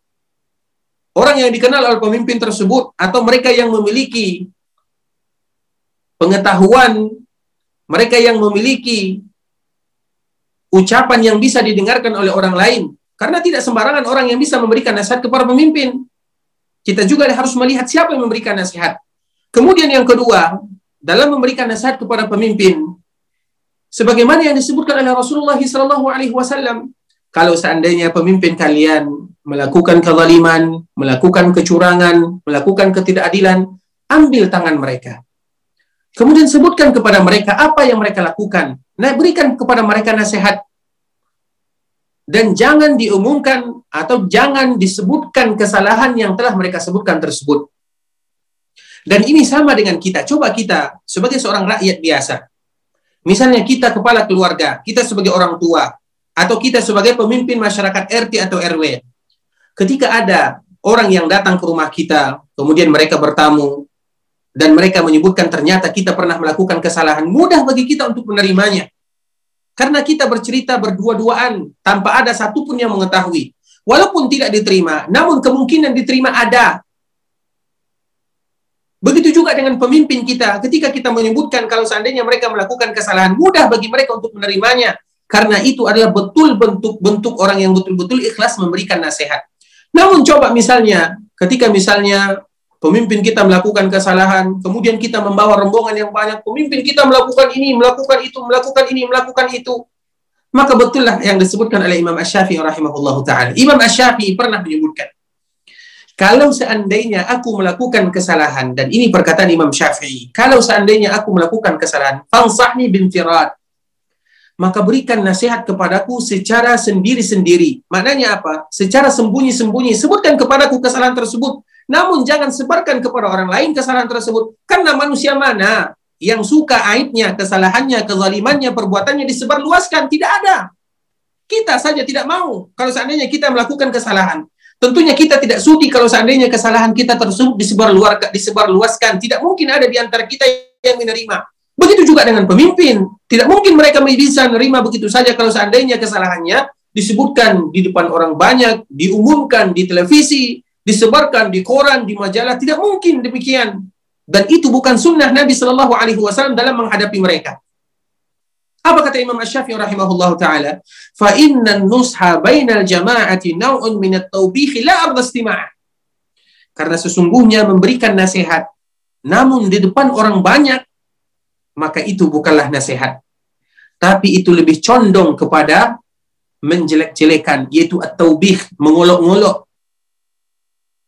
orang yang dikenal oleh pemimpin tersebut, atau mereka yang memiliki pengetahuan mereka yang memiliki ucapan yang bisa didengarkan oleh orang lain. Karena tidak sembarangan orang yang bisa memberikan nasihat kepada pemimpin. Kita juga harus melihat siapa yang memberikan nasihat. Kemudian yang kedua, dalam memberikan nasihat kepada pemimpin, sebagaimana yang disebutkan oleh Rasulullah SAW, kalau seandainya pemimpin kalian melakukan kezaliman, melakukan kecurangan, melakukan ketidakadilan, ambil tangan mereka. Kemudian sebutkan kepada mereka apa yang mereka lakukan. Nah, berikan kepada mereka nasihat. Dan jangan diumumkan atau jangan disebutkan kesalahan yang telah mereka sebutkan tersebut. Dan ini sama dengan kita. Coba kita sebagai seorang rakyat biasa. Misalnya kita kepala keluarga, kita sebagai orang tua, atau kita sebagai pemimpin masyarakat RT atau RW. Ketika ada orang yang datang ke rumah kita, kemudian mereka bertamu, dan mereka menyebutkan ternyata kita pernah melakukan kesalahan, mudah bagi kita untuk menerimanya. Karena kita bercerita berdua-duaan tanpa ada satupun yang mengetahui. Walaupun tidak diterima, namun kemungkinan diterima ada. Begitu juga dengan pemimpin kita, ketika kita menyebutkan kalau seandainya mereka melakukan kesalahan, mudah bagi mereka untuk menerimanya. Karena itu adalah betul bentuk-bentuk orang yang betul-betul ikhlas memberikan nasihat. Namun coba misalnya, ketika misalnya pemimpin kita melakukan kesalahan, kemudian kita membawa rombongan yang banyak, pemimpin kita melakukan ini, melakukan itu, melakukan ini, melakukan itu. Maka betullah yang disebutkan oleh Imam Ash-Syafi'i rahimahullahu taala. Imam Ash-Syafi'i pernah menyebutkan kalau seandainya aku melakukan kesalahan dan ini perkataan Imam Syafi'i, kalau seandainya aku melakukan kesalahan, fansahni bin firad, maka berikan nasihat kepadaku secara sendiri-sendiri. Maknanya apa? Secara sembunyi-sembunyi. Sebutkan kepadaku kesalahan tersebut. Namun jangan sebarkan kepada orang lain kesalahan tersebut. Karena manusia mana yang suka aibnya, kesalahannya, kezalimannya, perbuatannya disebarluaskan? Tidak ada. Kita saja tidak mau. Kalau seandainya kita melakukan kesalahan. Tentunya kita tidak sudi kalau seandainya kesalahan kita tersebut disebarluaskan. Tidak mungkin ada di antara kita yang menerima. Begitu juga dengan pemimpin. Tidak mungkin mereka bisa menerima begitu saja kalau seandainya kesalahannya disebutkan di depan orang banyak, diumumkan di televisi, disebarkan di koran, di majalah. Tidak mungkin demikian. Dan itu bukan sunnah Nabi Shallallahu Alaihi Wasallam dalam menghadapi mereka. Apa kata Imam Ash-Syafi'i rahimahullah ta'ala? Inna nusha bainal jama'ati min at-tawbih la arda Karena sesungguhnya memberikan nasihat namun di depan orang banyak maka itu bukanlah nasihat. Tapi itu lebih condong kepada menjelek-jelekan, yaitu at-taubih, mengolok-ngolok.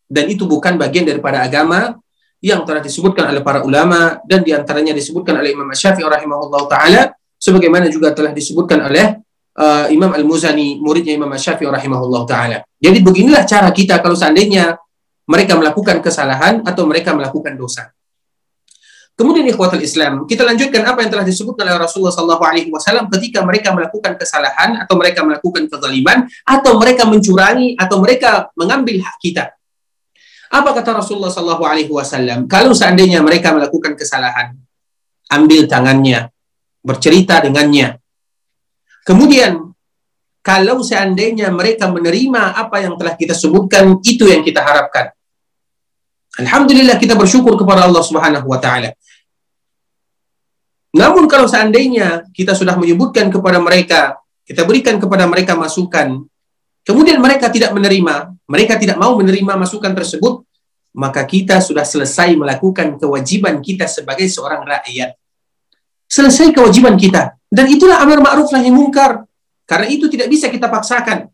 Dan itu bukan bagian daripada agama yang telah disebutkan oleh para ulama dan di antaranya disebutkan oleh Imam Syafi'i rahimahullah taala sebagaimana juga telah disebutkan oleh uh, Imam Al-Muzani muridnya Imam Syafi'i rahimahullah taala. Jadi beginilah cara kita kalau seandainya mereka melakukan kesalahan atau mereka melakukan dosa. Kemudian ikhwatul Islam, kita lanjutkan apa yang telah disebutkan oleh Rasulullah Sallallahu Alaihi Wasallam ketika mereka melakukan kesalahan atau mereka melakukan kezaliman atau mereka mencurangi atau mereka mengambil hak kita. Apa kata Rasulullah Sallallahu Alaihi Wasallam? Kalau seandainya mereka melakukan kesalahan, ambil tangannya, bercerita dengannya. Kemudian kalau seandainya mereka menerima apa yang telah kita sebutkan, itu yang kita harapkan. Alhamdulillah kita bersyukur kepada Allah Subhanahu wa taala. Namun kalau seandainya kita sudah menyebutkan kepada mereka, kita berikan kepada mereka masukan, kemudian mereka tidak menerima, mereka tidak mau menerima masukan tersebut, maka kita sudah selesai melakukan kewajiban kita sebagai seorang rakyat. Selesai kewajiban kita. Dan itulah amar ma'ruf nahi mungkar. Karena itu tidak bisa kita paksakan.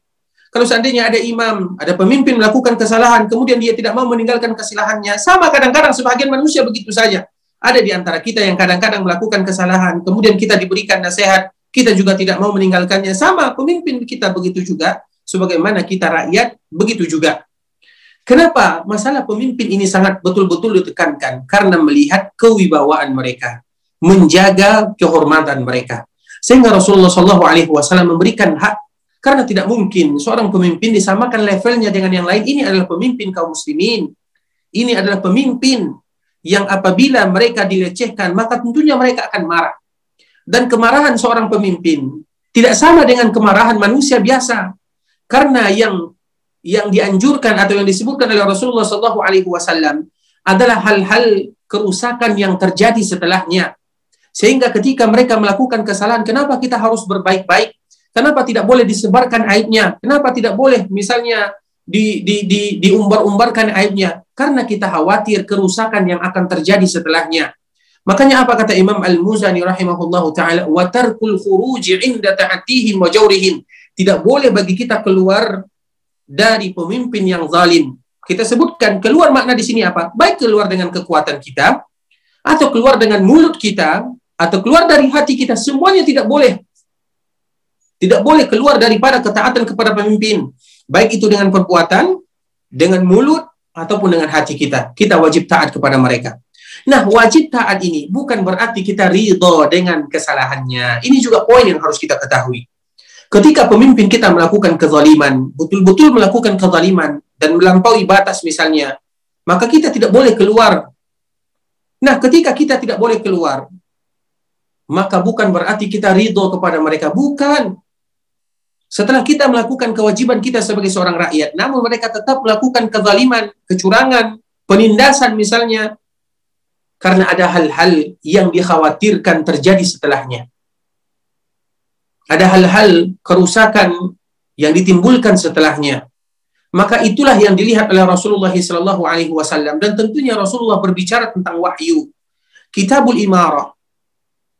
Kalau seandainya ada imam, ada pemimpin melakukan kesalahan, kemudian dia tidak mau meninggalkan kesalahannya, sama kadang-kadang sebagian manusia begitu saja. Ada di antara kita yang kadang-kadang melakukan kesalahan, kemudian kita diberikan nasihat, kita juga tidak mau meninggalkannya. Sama pemimpin kita begitu juga, sebagaimana kita rakyat begitu juga. Kenapa masalah pemimpin ini sangat betul-betul ditekankan? Karena melihat kewibawaan mereka, menjaga kehormatan mereka. Sehingga Rasulullah Shallallahu Alaihi Wasallam memberikan hak karena tidak mungkin seorang pemimpin disamakan levelnya dengan yang lain. Ini adalah pemimpin kaum muslimin. Ini adalah pemimpin yang apabila mereka dilecehkan, maka tentunya mereka akan marah. Dan kemarahan seorang pemimpin tidak sama dengan kemarahan manusia biasa. Karena yang yang dianjurkan atau yang disebutkan oleh Rasulullah SAW Alaihi Wasallam adalah hal-hal kerusakan yang terjadi setelahnya. Sehingga ketika mereka melakukan kesalahan, kenapa kita harus berbaik-baik? Kenapa tidak boleh disebarkan aibnya? Kenapa tidak boleh misalnya di, di, di, diumbar-umbarkan aibnya karena kita khawatir kerusakan yang akan terjadi setelahnya. Makanya apa kata Imam Al-Muzani rahimahullahu taala wa tarkul khuruji inda wa jawrihim. Tidak boleh bagi kita keluar dari pemimpin yang zalim. Kita sebutkan keluar makna di sini apa? Baik keluar dengan kekuatan kita atau keluar dengan mulut kita atau keluar dari hati kita semuanya tidak boleh. Tidak boleh keluar daripada ketaatan kepada pemimpin baik itu dengan perbuatan, dengan mulut, ataupun dengan hati kita. Kita wajib taat kepada mereka. Nah, wajib taat ini bukan berarti kita ridho dengan kesalahannya. Ini juga poin yang harus kita ketahui. Ketika pemimpin kita melakukan kezaliman, betul-betul melakukan kezaliman, dan melampaui batas misalnya, maka kita tidak boleh keluar. Nah, ketika kita tidak boleh keluar, maka bukan berarti kita ridho kepada mereka. Bukan. Setelah kita melakukan kewajiban kita sebagai seorang rakyat, namun mereka tetap melakukan kezaliman, kecurangan, penindasan misalnya, karena ada hal-hal yang dikhawatirkan terjadi setelahnya. Ada hal-hal kerusakan yang ditimbulkan setelahnya. Maka itulah yang dilihat oleh Rasulullah wasallam dan tentunya Rasulullah berbicara tentang wahyu. Kitabul Imarah.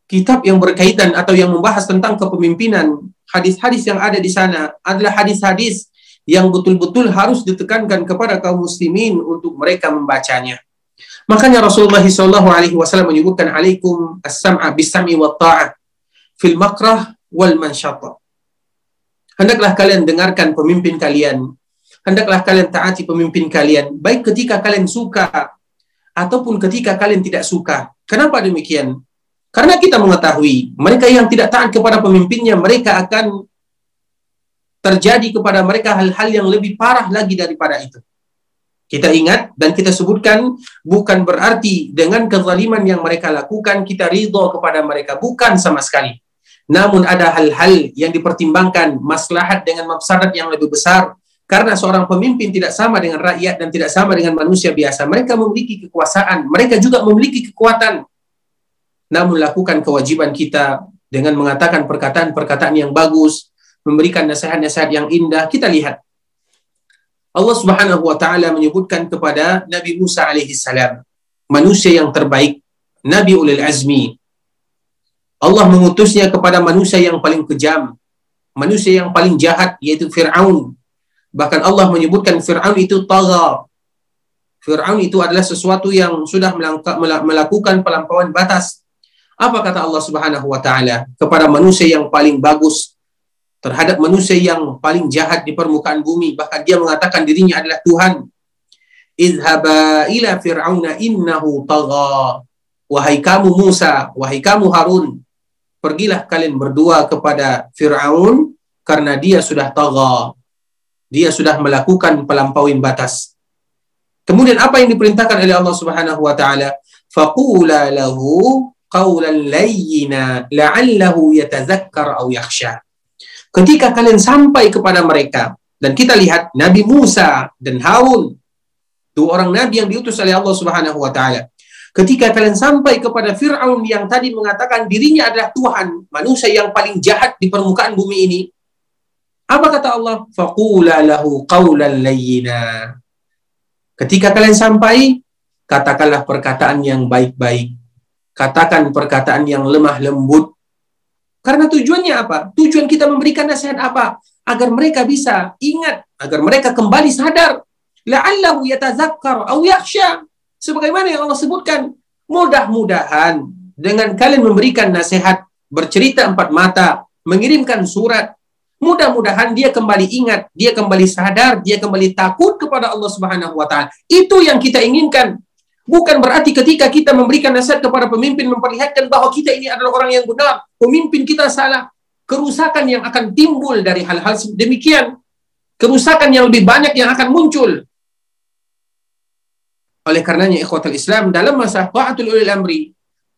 Kitab yang berkaitan atau yang membahas tentang kepemimpinan. Hadis-hadis yang ada di sana adalah hadis-hadis yang betul-betul harus ditekankan kepada kaum muslimin untuk mereka membacanya. Makanya Rasulullah sallallahu alaihi wasallam menyebutkan alaikum as-sam'a bis-sam'i wa ta'ah fil makrah wal mansyata. Hendaklah kalian dengarkan pemimpin kalian. Hendaklah kalian taati pemimpin kalian baik ketika kalian suka ataupun ketika kalian tidak suka. Kenapa demikian? Karena kita mengetahui mereka yang tidak taat kepada pemimpinnya mereka akan terjadi kepada mereka hal-hal yang lebih parah lagi daripada itu. Kita ingat dan kita sebutkan bukan berarti dengan kezaliman yang mereka lakukan kita ridho kepada mereka bukan sama sekali. Namun ada hal-hal yang dipertimbangkan maslahat dengan mafsadat yang lebih besar karena seorang pemimpin tidak sama dengan rakyat dan tidak sama dengan manusia biasa. Mereka memiliki kekuasaan, mereka juga memiliki kekuatan. Namun lakukan kewajiban kita dengan mengatakan perkataan-perkataan yang bagus, memberikan nasihat-nasihat yang indah. Kita lihat Allah Subhanahu wa taala menyebutkan kepada Nabi Musa alaihi salam, manusia yang terbaik, nabi ulil azmi. Allah mengutusnya kepada manusia yang paling kejam, manusia yang paling jahat yaitu Firaun. Bahkan Allah menyebutkan Firaun itu tagha. Firaun itu adalah sesuatu yang sudah melakukan pelampauan batas. Apa kata Allah Subhanahu wa taala? Kepada manusia yang paling bagus, terhadap manusia yang paling jahat di permukaan bumi. Bahkan dia mengatakan dirinya adalah Tuhan. Idhaba ila fir'auna innahu tagha. Wahai kamu Musa wahai kamu Harun pergilah kalian berdua kepada Fir'aun karena dia sudah tagha. Dia sudah melakukan pelampauan batas. Kemudian apa yang diperintahkan oleh Allah Subhanahu wa taala? Faqula lahu qawlan layyina la'allahu yatazakkar aw yakhsha. Ketika kalian sampai kepada mereka dan kita lihat Nabi Musa dan Harun dua orang nabi yang diutus oleh Allah Subhanahu wa taala. Ketika kalian sampai kepada Firaun yang tadi mengatakan dirinya adalah Tuhan manusia yang paling jahat di permukaan bumi ini apa kata Allah? Faqula lahu qawlan layyina. Ketika kalian sampai katakanlah perkataan yang baik-baik katakan perkataan yang lemah lembut karena tujuannya apa? Tujuan kita memberikan nasihat apa? Agar mereka bisa ingat, agar mereka kembali sadar. La'allahu yatazakkar aw yakhsha. Sebagaimana yang Allah sebutkan, mudah-mudahan dengan kalian memberikan nasihat, bercerita empat mata, mengirimkan surat, mudah-mudahan dia kembali ingat, dia kembali sadar, dia kembali takut kepada Allah Subhanahu wa taala. Itu yang kita inginkan. Bukan berarti ketika kita memberikan nasihat kepada pemimpin memperlihatkan bahwa kita ini adalah orang yang benar, pemimpin kita salah. Kerusakan yang akan timbul dari hal-hal demikian, kerusakan yang lebih banyak yang akan muncul. Oleh karenanya ikhwatul Islam dalam masa taatul ulil amri,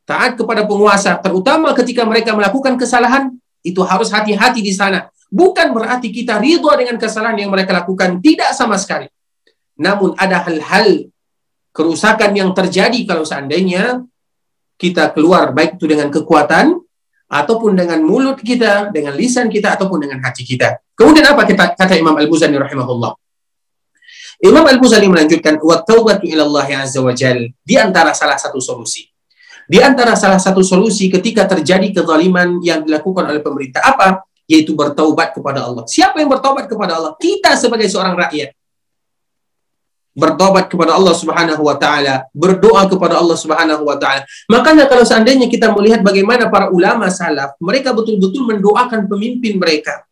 taat kepada penguasa, terutama ketika mereka melakukan kesalahan, itu harus hati-hati di sana. Bukan berarti kita ridho dengan kesalahan yang mereka lakukan, tidak sama sekali. Namun ada hal-hal kerusakan yang terjadi kalau seandainya kita keluar baik itu dengan kekuatan ataupun dengan mulut kita, dengan lisan kita ataupun dengan hati kita. Kemudian apa kita, kata Imam Al-Buzani rahimahullah? Imam Al-Buzani melanjutkan wa taubatu ila Allah azza wa jal di antara salah satu solusi. Di antara salah satu solusi ketika terjadi kezaliman yang dilakukan oleh pemerintah apa? Yaitu bertaubat kepada Allah. Siapa yang bertaubat kepada Allah? Kita sebagai seorang rakyat bertobat kepada Allah Subhanahu wa taala, berdoa kepada Allah Subhanahu wa taala. Makanya kalau seandainya kita melihat bagaimana para ulama salaf, mereka betul-betul mendoakan pemimpin mereka.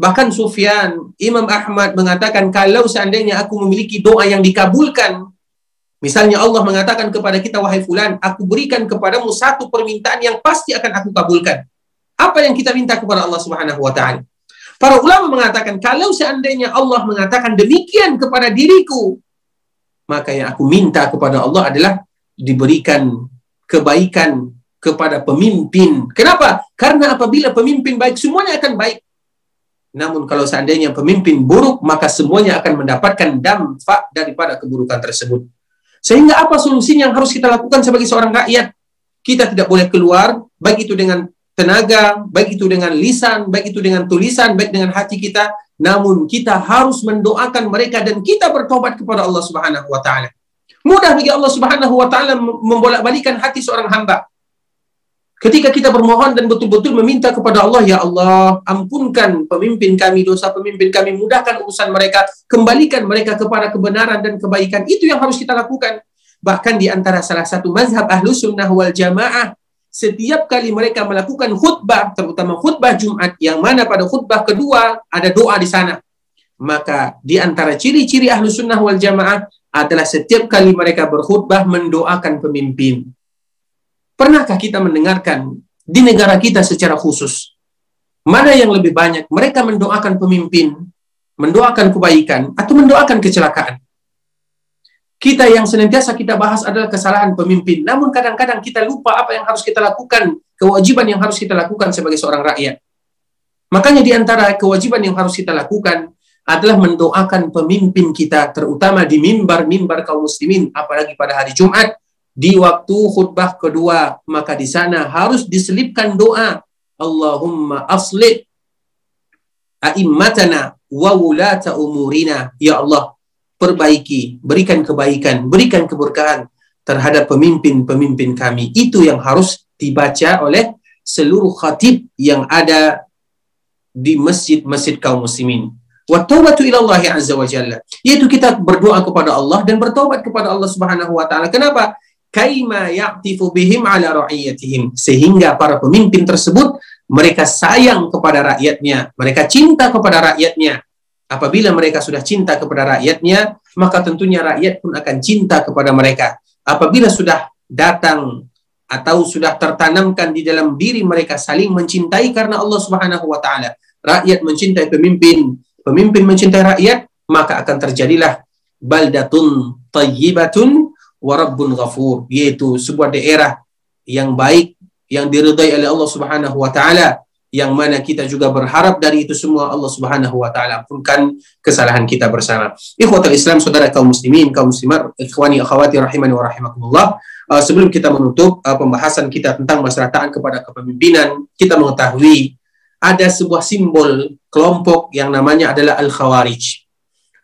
Bahkan Sufyan, Imam Ahmad mengatakan kalau seandainya aku memiliki doa yang dikabulkan, misalnya Allah mengatakan kepada kita wahai fulan, aku berikan kepadamu satu permintaan yang pasti akan aku kabulkan. Apa yang kita minta kepada Allah Subhanahu wa taala? Para ulama mengatakan kalau seandainya Allah mengatakan demikian kepada diriku, maka yang aku minta kepada Allah adalah diberikan kebaikan kepada pemimpin. Kenapa? Karena apabila pemimpin baik, semuanya akan baik. Namun kalau seandainya pemimpin buruk, maka semuanya akan mendapatkan dampak daripada keburukan tersebut. Sehingga apa solusinya yang harus kita lakukan sebagai seorang rakyat? Kita tidak boleh keluar, baik itu dengan tenaga, baik itu dengan lisan, baik itu dengan tulisan, baik dengan hati kita, namun kita harus mendoakan mereka dan kita bertobat kepada Allah Subhanahu wa taala. Mudah bagi Allah Subhanahu wa taala membolak-balikan hati seorang hamba. Ketika kita bermohon dan betul-betul meminta kepada Allah, Ya Allah, ampunkan pemimpin kami, dosa pemimpin kami, mudahkan urusan mereka, kembalikan mereka kepada kebenaran dan kebaikan. Itu yang harus kita lakukan. Bahkan di antara salah satu mazhab ahlu sunnah wal jamaah, setiap kali mereka melakukan khutbah, terutama khutbah Jumat, yang mana pada khutbah kedua ada doa di sana. Maka di antara ciri-ciri ahlu sunnah wal jamaah adalah setiap kali mereka berkhutbah mendoakan pemimpin Pernahkah kita mendengarkan di negara kita secara khusus mana yang lebih banyak mereka mendoakan pemimpin, mendoakan kebaikan atau mendoakan kecelakaan? Kita yang senantiasa kita bahas adalah kesalahan pemimpin. Namun kadang-kadang kita lupa apa yang harus kita lakukan, kewajiban yang harus kita lakukan sebagai seorang rakyat. Makanya di antara kewajiban yang harus kita lakukan adalah mendoakan pemimpin kita, terutama di mimbar-mimbar kaum muslimin, apalagi pada hari Jumat, di waktu khutbah kedua maka di sana harus diselipkan doa Allahumma aslih a'immatana wa wulata umurina ya Allah perbaiki berikan kebaikan berikan keberkahan terhadap pemimpin-pemimpin kami. Itu yang harus dibaca oleh seluruh khatib yang ada di masjid-masjid kaum muslimin. Wa taubatu ila Allah azza wa jalla. Yaitu kita berdoa kepada Allah dan bertobat kepada Allah Subhanahu wa taala. Kenapa? Kaima ya'tifu bihim ala ra'iyatihim. Sehingga para pemimpin tersebut mereka sayang kepada rakyatnya. Mereka cinta kepada rakyatnya apabila mereka sudah cinta kepada rakyatnya maka tentunya rakyat pun akan cinta kepada mereka. Apabila sudah datang atau sudah tertanamkan di dalam diri mereka saling mencintai karena Allah Subhanahu wa taala rakyat mencintai pemimpin pemimpin mencintai rakyat maka akan terjadilah baldatun tayyibatun warabbun ghafur yaitu sebuah daerah yang baik yang diridai oleh Allah Subhanahu wa taala yang mana kita juga berharap dari itu semua Allah Subhanahu wa taala ampunkan kesalahan kita bersama. Ikhwatul Islam, saudara kaum muslimin, kaum muslimat, ikhwani akhwati rahimani wa rahimakumullah. Uh, sebelum kita menutup uh, pembahasan kita tentang masalah kepada kepemimpinan, kita mengetahui ada sebuah simbol kelompok yang namanya adalah Al-Khawarij.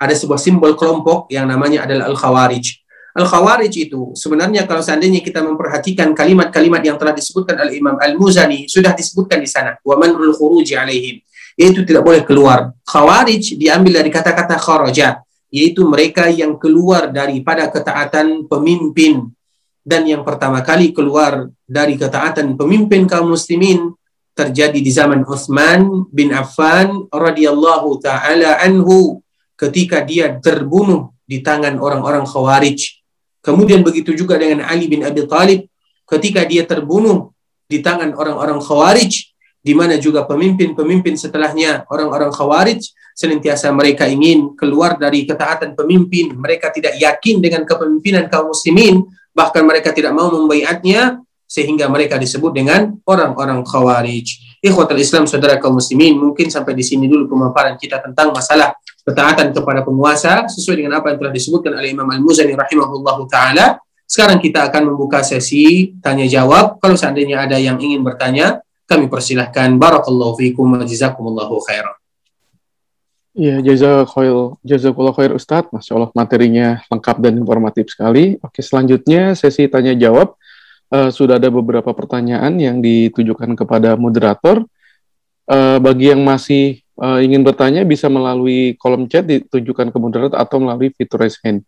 Ada sebuah simbol kelompok yang namanya adalah Al-Khawarij. Al-Khawarij itu sebenarnya kalau seandainya kita memperhatikan kalimat-kalimat yang telah disebutkan oleh Imam Al-Muzani sudah disebutkan di sana wa man'ul khuruji alaihim yaitu tidak boleh keluar. Khawarij diambil dari kata-kata kharaja yaitu mereka yang keluar daripada ketaatan pemimpin dan yang pertama kali keluar dari ketaatan pemimpin kaum muslimin terjadi di zaman Uthman bin Affan radhiyallahu taala anhu ketika dia terbunuh di tangan orang-orang Khawarij Kemudian begitu juga dengan Ali bin Abi Thalib ketika dia terbunuh di tangan orang-orang Khawarij di mana juga pemimpin-pemimpin setelahnya orang-orang Khawarij senantiasa mereka ingin keluar dari ketaatan pemimpin mereka tidak yakin dengan kepemimpinan kaum muslimin bahkan mereka tidak mau membaiatnya sehingga mereka disebut dengan orang-orang Khawarij. Ikhwatul Islam saudara kaum muslimin, mungkin sampai di sini dulu pemaparan kita tentang masalah ketaatan kepada penguasa sesuai dengan apa yang telah disebutkan oleh Imam Al-Muzani rahimahullahu taala. Sekarang kita akan membuka sesi tanya jawab. Kalau seandainya ada yang ingin bertanya, kami persilahkan. Barakallahu fiikum wa jazakumullahu khairan. Iya, jazakallah jazakallah khair Ustadz. Masya Allah materinya lengkap dan informatif sekali. Oke, selanjutnya sesi tanya jawab. Uh, sudah ada beberapa pertanyaan yang ditujukan kepada moderator. Uh, bagi yang masih uh, ingin bertanya bisa melalui kolom chat ditujukan ke moderator atau melalui fitur raise hand.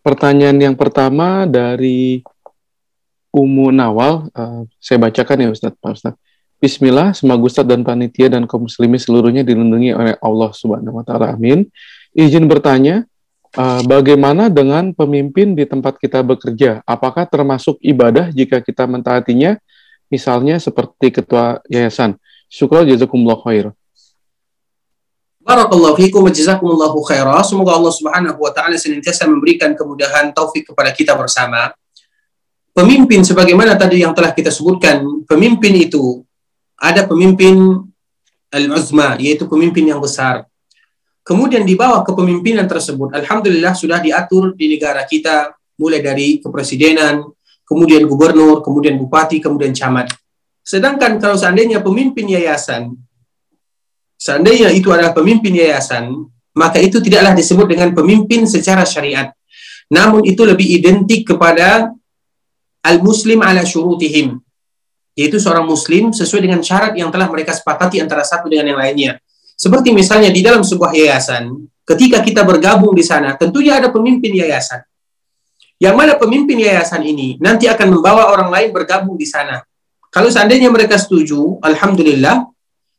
Pertanyaan yang pertama dari Umu Nawal, uh, saya bacakan ya Ustaz, Pak Ustaz. Bismillah, semoga Ustaz dan panitia dan kaum muslimin seluruhnya dilindungi oleh Allah Subhanahu wa taala. Amin. Izin bertanya, uh, bagaimana dengan pemimpin di tempat kita bekerja? Apakah termasuk ibadah jika kita mentaatinya? Misalnya seperti ketua yayasan. Syukur jazakumullah khair. Barakallahu fiikum wa jazakumullahu khaira. Semoga Allah Subhanahu wa taala senantiasa memberikan kemudahan taufik kepada kita bersama. Pemimpin sebagaimana tadi yang telah kita sebutkan, pemimpin itu ada pemimpin al-uzma yaitu pemimpin yang besar. Kemudian di bawah kepemimpinan tersebut alhamdulillah sudah diatur di negara kita mulai dari kepresidenan, kemudian gubernur, kemudian bupati, kemudian camat. Sedangkan kalau seandainya pemimpin yayasan, seandainya itu adalah pemimpin yayasan, maka itu tidaklah disebut dengan pemimpin secara syariat. Namun itu lebih identik kepada al-muslim ala syurutihim, yaitu seorang muslim sesuai dengan syarat yang telah mereka sepakati antara satu dengan yang lainnya. Seperti misalnya di dalam sebuah yayasan, ketika kita bergabung di sana, tentunya ada pemimpin yayasan. Yang mana pemimpin yayasan ini nanti akan membawa orang lain bergabung di sana. Kalau seandainya mereka setuju, alhamdulillah.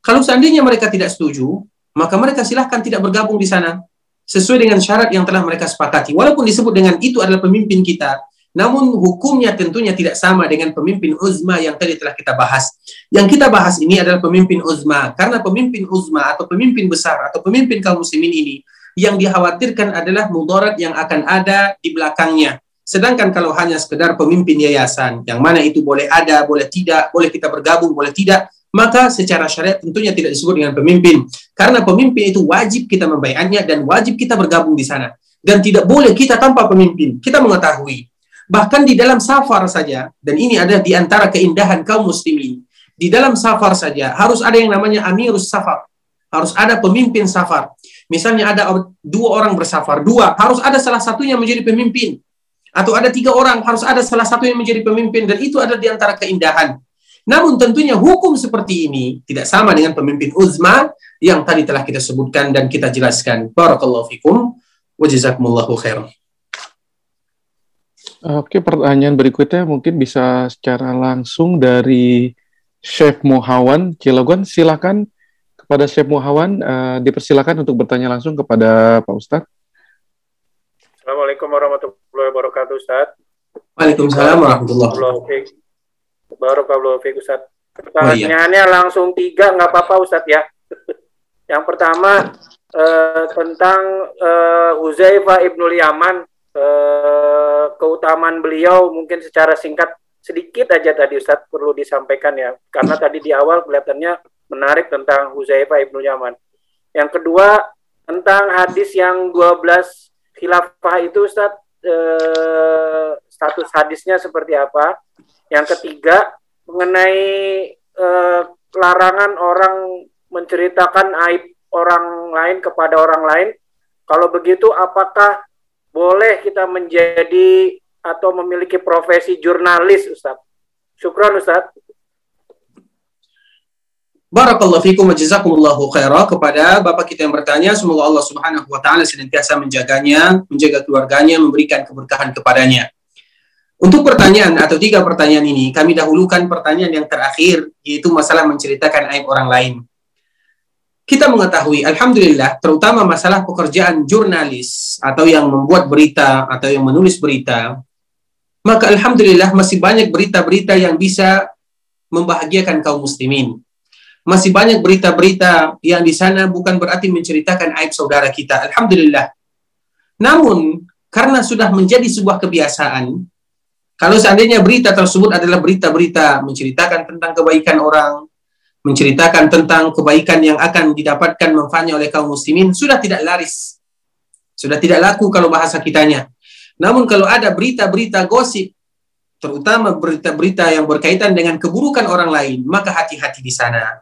Kalau seandainya mereka tidak setuju, maka mereka silahkan tidak bergabung di sana sesuai dengan syarat yang telah mereka sepakati. Walaupun disebut dengan itu adalah pemimpin kita, namun hukumnya tentunya tidak sama dengan pemimpin uzma yang tadi telah kita bahas. Yang kita bahas ini adalah pemimpin uzma, karena pemimpin uzma atau pemimpin besar atau pemimpin kaum muslimin ini yang dikhawatirkan adalah mudarat yang akan ada di belakangnya. Sedangkan kalau hanya sekedar pemimpin yayasan, yang mana itu boleh ada, boleh tidak, boleh kita bergabung, boleh tidak, maka secara syariat tentunya tidak disebut dengan pemimpin. Karena pemimpin itu wajib kita membaikannya dan wajib kita bergabung di sana. Dan tidak boleh kita tanpa pemimpin. Kita mengetahui. Bahkan di dalam safar saja, dan ini ada di antara keindahan kaum muslimin. Di dalam safar saja, harus ada yang namanya amirus safar. Harus ada pemimpin safar. Misalnya ada dua orang bersafar, dua, harus ada salah satunya menjadi pemimpin atau ada tiga orang harus ada salah satu yang menjadi pemimpin dan itu ada di antara keindahan. Namun tentunya hukum seperti ini tidak sama dengan pemimpin uzma yang tadi telah kita sebutkan dan kita jelaskan. Barakallahu fikum wa khairan. Oke, pertanyaan berikutnya mungkin bisa secara langsung dari Chef Muhawan Cilegon. Silakan kepada Chef Muhawan uh, dipersilakan untuk bertanya langsung kepada Pak Ustadz. Assalamualaikum warahmatullahi wabarakatuh, Ustaz. Waalaikumsalam warahmatullahi wabarakatuh. Barakallahu fiik, Ustaz. Pertanyaannya oh, iya. langsung tiga, nggak apa-apa, Ustaz ya. Yang pertama eh, tentang eh, Huzaifah ibnul Yaman, eh, keutamaan beliau mungkin secara singkat sedikit aja tadi Ustaz perlu disampaikan ya, karena tadi di awal kelihatannya menarik tentang Huzaifah ibnul Yaman. Yang kedua tentang hadis yang 12 khilafah itu Ustaz eh, status hadisnya seperti apa? Yang ketiga mengenai eh, larangan orang menceritakan aib orang lain kepada orang lain. Kalau begitu apakah boleh kita menjadi atau memiliki profesi jurnalis Ustaz? Syukron Ustaz. Barakallahu fikum wa jazakumullahu khairah kepada Bapak kita yang bertanya. Semoga Allah Subhanahu wa taala senantiasa menjaganya, menjaga keluarganya, memberikan keberkahan kepadanya. Untuk pertanyaan atau tiga pertanyaan ini, kami dahulukan pertanyaan yang terakhir, yaitu masalah menceritakan aib orang lain. Kita mengetahui, Alhamdulillah, terutama masalah pekerjaan jurnalis atau yang membuat berita atau yang menulis berita, maka Alhamdulillah masih banyak berita-berita yang bisa membahagiakan kaum muslimin masih banyak berita-berita yang di sana bukan berarti menceritakan aib saudara kita. Alhamdulillah. Namun, karena sudah menjadi sebuah kebiasaan, kalau seandainya berita tersebut adalah berita-berita menceritakan tentang kebaikan orang, menceritakan tentang kebaikan yang akan didapatkan manfaatnya oleh kaum muslimin, sudah tidak laris. Sudah tidak laku kalau bahasa kitanya. Namun kalau ada berita-berita gosip, terutama berita-berita yang berkaitan dengan keburukan orang lain, maka hati-hati di sana.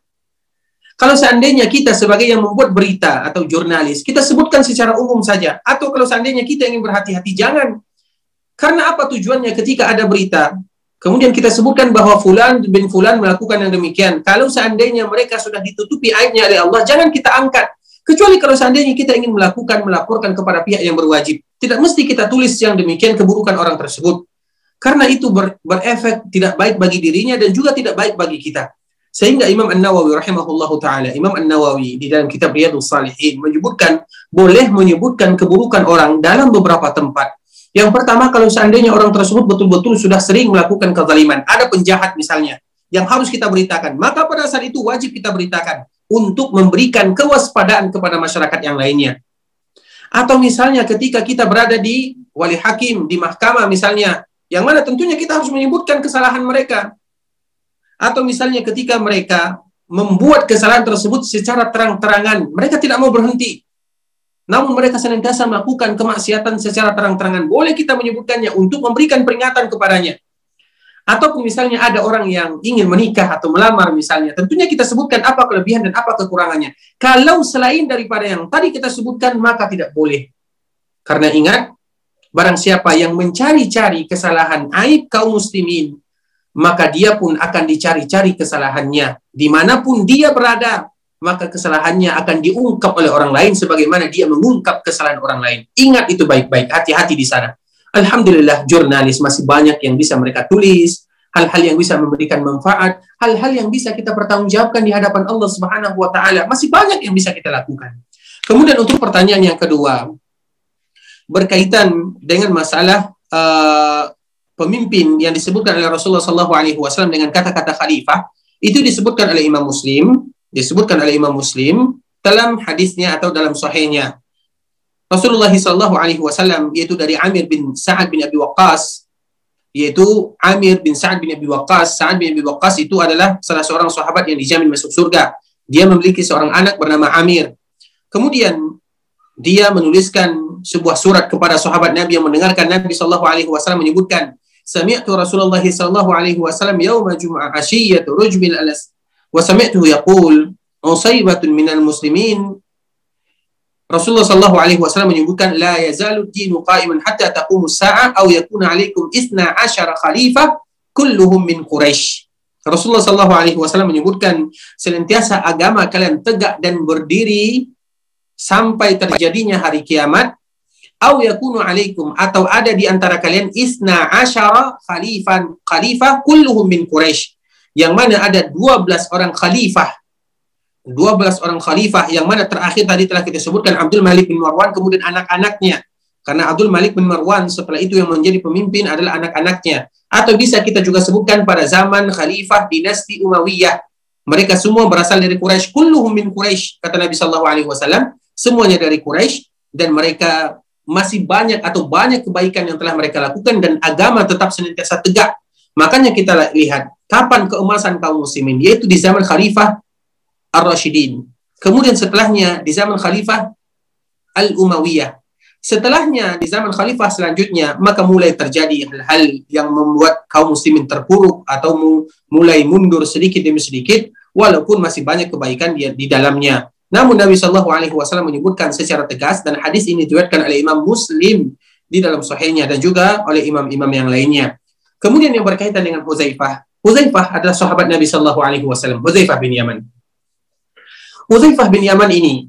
Kalau seandainya kita sebagai yang membuat berita atau jurnalis, kita sebutkan secara umum saja. Atau kalau seandainya kita ingin berhati-hati, jangan. Karena apa tujuannya ketika ada berita, kemudian kita sebutkan bahwa Fulan bin Fulan melakukan yang demikian. Kalau seandainya mereka sudah ditutupi aibnya oleh Allah, jangan kita angkat. Kecuali kalau seandainya kita ingin melakukan, melaporkan kepada pihak yang berwajib. Tidak mesti kita tulis yang demikian keburukan orang tersebut. Karena itu ber, berefek tidak baik bagi dirinya dan juga tidak baik bagi kita. Sehingga Imam An-Nawawi rahimahullahu taala, Imam An-Nawawi di dalam kitab Riyadhus Salihin menyebutkan boleh menyebutkan keburukan orang dalam beberapa tempat. Yang pertama kalau seandainya orang tersebut betul-betul sudah sering melakukan kezaliman, ada penjahat misalnya yang harus kita beritakan, maka pada saat itu wajib kita beritakan untuk memberikan kewaspadaan kepada masyarakat yang lainnya. Atau misalnya ketika kita berada di wali hakim, di mahkamah misalnya, yang mana tentunya kita harus menyebutkan kesalahan mereka atau misalnya ketika mereka membuat kesalahan tersebut secara terang-terangan, mereka tidak mau berhenti. Namun mereka senantiasa melakukan kemaksiatan secara terang-terangan. Boleh kita menyebutkannya untuk memberikan peringatan kepadanya. Ataupun misalnya ada orang yang ingin menikah atau melamar misalnya, tentunya kita sebutkan apa kelebihan dan apa kekurangannya. Kalau selain daripada yang tadi kita sebutkan, maka tidak boleh. Karena ingat, barang siapa yang mencari-cari kesalahan aib kaum muslimin, maka dia pun akan dicari-cari kesalahannya. Di mana pun dia berada, maka kesalahannya akan diungkap oleh orang lain sebagaimana dia mengungkap kesalahan orang lain. Ingat itu baik-baik, hati-hati di sana. Alhamdulillah jurnalis masih banyak yang bisa mereka tulis, hal-hal yang bisa memberikan manfaat, hal-hal yang bisa kita pertanggungjawabkan di hadapan Allah Subhanahu wa taala. Masih banyak yang bisa kita lakukan. Kemudian untuk pertanyaan yang kedua berkaitan dengan masalah uh, pemimpin yang disebutkan oleh Rasulullah wasallam dengan kata-kata khalifah, itu disebutkan oleh Imam Muslim, disebutkan oleh Imam Muslim dalam hadisnya atau dalam sahihnya. Rasulullah Shallallahu Alaihi Wasallam yaitu dari Amir bin Sa'ad bin Abi Waqqas yaitu Amir bin Sa'ad bin Abi Waqqas. Sa'ad bin Abi Waqqas itu adalah salah seorang sahabat yang dijamin masuk surga. Dia memiliki seorang anak bernama Amir. Kemudian dia menuliskan sebuah surat kepada sahabat Nabi yang mendengarkan Nabi Shallallahu Alaihi Wasallam menyebutkan Sami'tu Rasulullah sallallahu alaihi wasallam yauma jum'ah ashiyatu rujbil alas sami'tuhu yaqul usaybatun minal muslimin Rasulullah Shallallahu Alaihi Wasallam menyebutkan la yazalu dinu qa'iman hatta taqumu sa'ah aw yakuna alaikum isna asyara khalifah kulluhum min Quraisy. Rasulullah Shallallahu Alaihi Wasallam menyebutkan senantiasa agama kalian tegak dan berdiri sampai terjadinya hari kiamat aw yakunu alaikum atau ada di antara kalian isna asyara khalifan khalifah kulluhum min Quraisy yang mana ada 12 orang khalifah. 12 orang khalifah yang mana terakhir tadi telah kita sebutkan Abdul Malik bin Marwan kemudian anak-anaknya. Karena Abdul Malik bin Marwan setelah itu yang menjadi pemimpin adalah anak-anaknya. Atau bisa kita juga sebutkan pada zaman khalifah dinasti Umayyah. Mereka semua berasal dari Quraisy kulluhum min Quraisy kata Nabi sallallahu alaihi wasallam. Semuanya dari Quraisy dan mereka masih banyak atau banyak kebaikan yang telah mereka lakukan. Dan agama tetap senantiasa tegak makanya kita lihat kapan keemasan kaum muslimin yaitu di zaman khalifah Ar-Rashidin. Kemudian setelahnya di zaman Khalifah Al-Umayyah. Setelahnya di zaman Khalifah selanjutnya maka mulai terjadi hal-hal yang membuat kaum muslimin terpuruk atau mulai mundur sedikit demi sedikit walaupun masih banyak kebaikan di, di dalamnya. Namun Nabi Shallallahu Alaihi Wasallam menyebutkan secara tegas dan hadis ini diriwayatkan oleh Imam Muslim di dalam sahihnya dan juga oleh imam-imam yang lainnya. Kemudian yang berkaitan dengan Huzaifah. Huzaifah adalah sahabat Nabi Shallallahu Alaihi Wasallam. Huzaifah bin Yaman. Hudzaifah bin Yaman ini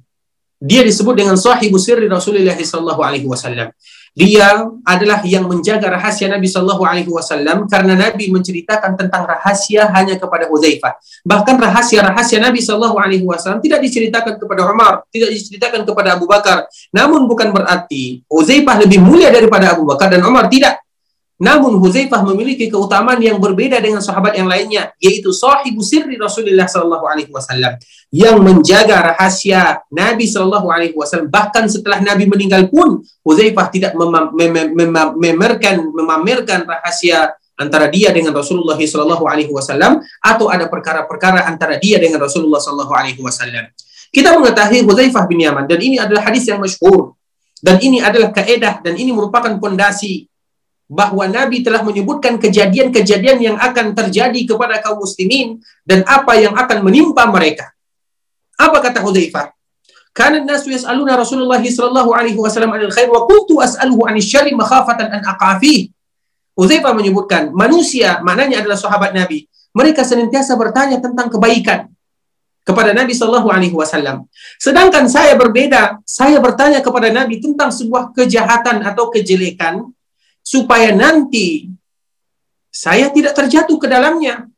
dia disebut dengan sahibu sirri Rasulullah sallallahu alaihi wasallam. Dia adalah yang menjaga rahasia Nabi sallallahu alaihi wasallam karena Nabi menceritakan tentang rahasia hanya kepada Hudzaifah. Bahkan rahasia-rahasia Nabi sallallahu alaihi wasallam tidak diceritakan kepada Umar, tidak diceritakan kepada Abu Bakar. Namun bukan berarti Hudzaifah lebih mulia daripada Abu Bakar dan Umar tidak. Namun Huzaifah memiliki keutamaan yang berbeda dengan sahabat yang lainnya, yaitu sahibu sirri Rasulullah Shallallahu Alaihi Wasallam yang menjaga rahasia Nabi Shallallahu Alaihi Wasallam. Bahkan setelah Nabi meninggal pun, Huzaifah tidak memamerkan memamerkan rahasia antara dia dengan Rasulullah Shallallahu Alaihi Wasallam atau ada perkara-perkara antara dia dengan Rasulullah Shallallahu Alaihi Wasallam. Kita mengetahui Huzaifah bin Yaman dan ini adalah hadis yang masyhur dan ini adalah kaedah dan ini merupakan pondasi bahwa Nabi telah menyebutkan kejadian-kejadian yang akan terjadi kepada kaum muslimin dan apa yang akan menimpa mereka. Apa kata Hudzaifah? Kana nasu yas'aluna Rasulullah sallallahu alaihi wasallam anil khair wa kuntu as'aluhu anil syarri makhafatan an aqafi. Hudzaifah menyebutkan manusia maknanya adalah sahabat Nabi. Mereka senantiasa bertanya tentang kebaikan kepada Nabi Shallallahu Alaihi Wasallam. Sedangkan saya berbeda, saya bertanya kepada Nabi tentang sebuah kejahatan atau kejelekan supaya nanti saya tidak terjatuh ke dalamnya.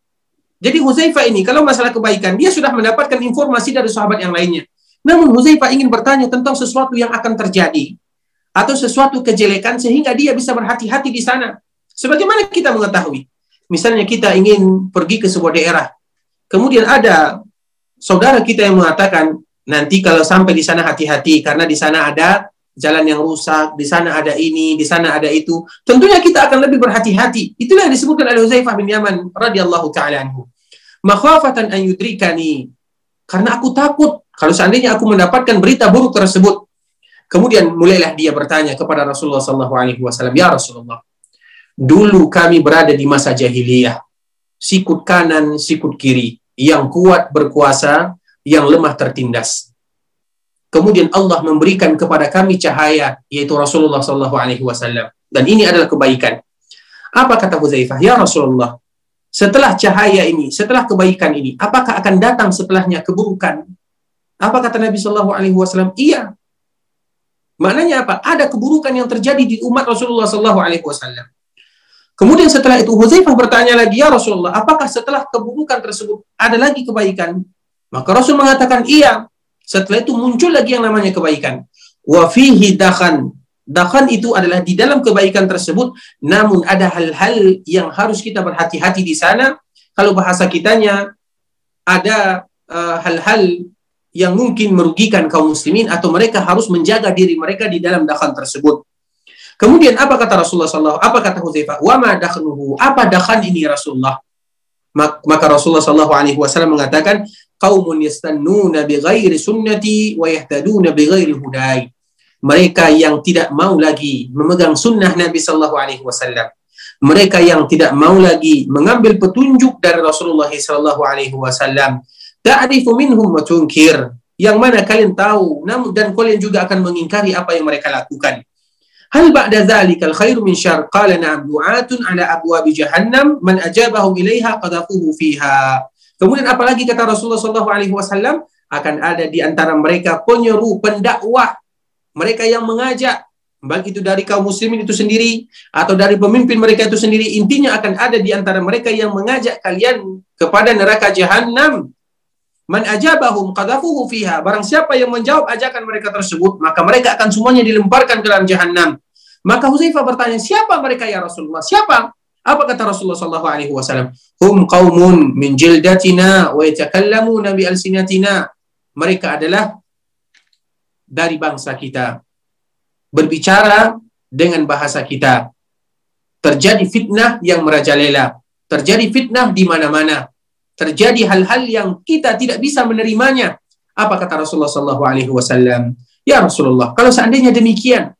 Jadi Huzaifah ini kalau masalah kebaikan dia sudah mendapatkan informasi dari sahabat yang lainnya. Namun Huzaifah ingin bertanya tentang sesuatu yang akan terjadi atau sesuatu kejelekan sehingga dia bisa berhati-hati di sana. Sebagaimana kita mengetahui, misalnya kita ingin pergi ke sebuah daerah, kemudian ada saudara kita yang mengatakan nanti kalau sampai di sana hati-hati karena di sana ada jalan yang rusak, di sana ada ini, di sana ada itu. Tentunya kita akan lebih berhati-hati. Itulah yang disebutkan oleh Huzaifah bin Yaman radhiyallahu taala anhu. Makhafatan an yudrikani. Karena aku takut kalau seandainya aku mendapatkan berita buruk tersebut. Kemudian mulailah dia bertanya kepada Rasulullah sallallahu alaihi wasallam, "Ya Rasulullah, Dulu kami berada di masa jahiliyah. Sikut kanan, sikut kiri. Yang kuat berkuasa, yang lemah tertindas. Kemudian Allah memberikan kepada kami cahaya, yaitu Rasulullah Sallallahu Alaihi Wasallam. Dan ini adalah kebaikan. Apa kata Huzaifah? Ya Rasulullah, setelah cahaya ini, setelah kebaikan ini, apakah akan datang setelahnya keburukan? Apa kata Nabi Sallallahu Alaihi Wasallam? Iya. Maknanya apa? Ada keburukan yang terjadi di umat Rasulullah Sallallahu Alaihi Wasallam. Kemudian setelah itu Huzaifah bertanya lagi, ya Rasulullah, apakah setelah keburukan tersebut ada lagi kebaikan? Maka Rasul mengatakan, iya. Setelah itu muncul lagi yang namanya kebaikan. Wa fihi dakhan. Dakhan itu adalah di dalam kebaikan tersebut, namun ada hal-hal yang harus kita berhati-hati di sana. Kalau bahasa kitanya, ada uh, hal-hal yang mungkin merugikan kaum muslimin atau mereka harus menjaga diri mereka di dalam dakhan tersebut. Kemudian apa kata Rasulullah SAW? Apa kata Hudzaifah? Wa ma dakhnuhu? Apa dakhan ini Rasulullah? Maka Rasulullah SAW Alaihi Wasallam mengatakan, kaumun yastannuna bi ghairi sunnati wa yahtaduna bi ghairi hudai. Mereka yang tidak mau lagi memegang sunnah Nabi Sallallahu Alaihi Wasallam. Mereka yang tidak mau lagi mengambil petunjuk dari Rasulullah Sallallahu Alaihi Wasallam. Ta'rifu minhum wa tunkir. Yang mana kalian tahu, namun dan kalian juga akan mengingkari apa yang mereka lakukan. Hal ba'da dzalika al-khairu min syarr qala na'am du'atun ala abwab jahannam man ajabahum ilaiha qadafuhu fiha. Kemudian apalagi kata Rasulullah wasallam akan ada di antara mereka penyeru pendakwah mereka yang mengajak baik itu dari kaum muslimin itu sendiri atau dari pemimpin mereka itu sendiri intinya akan ada di antara mereka yang mengajak kalian kepada neraka jahanam Man ajabahum qadhafuhu fiha. Barang siapa yang menjawab ajakan mereka tersebut, maka mereka akan semuanya dilemparkan ke dalam jahanam. Maka Huzaifah bertanya, siapa mereka ya Rasulullah? Siapa? Apa kata Rasulullah sallallahu alaihi wasallam? Hum qaumun min jildatina wa yatakallamuna bi alsinatina. Mereka adalah dari bangsa kita. Berbicara dengan bahasa kita. Terjadi fitnah yang merajalela. Terjadi fitnah di mana-mana terjadi hal-hal yang kita tidak bisa menerimanya. Apa kata Rasulullah Sallallahu Alaihi Wasallam? Ya Rasulullah, kalau seandainya demikian,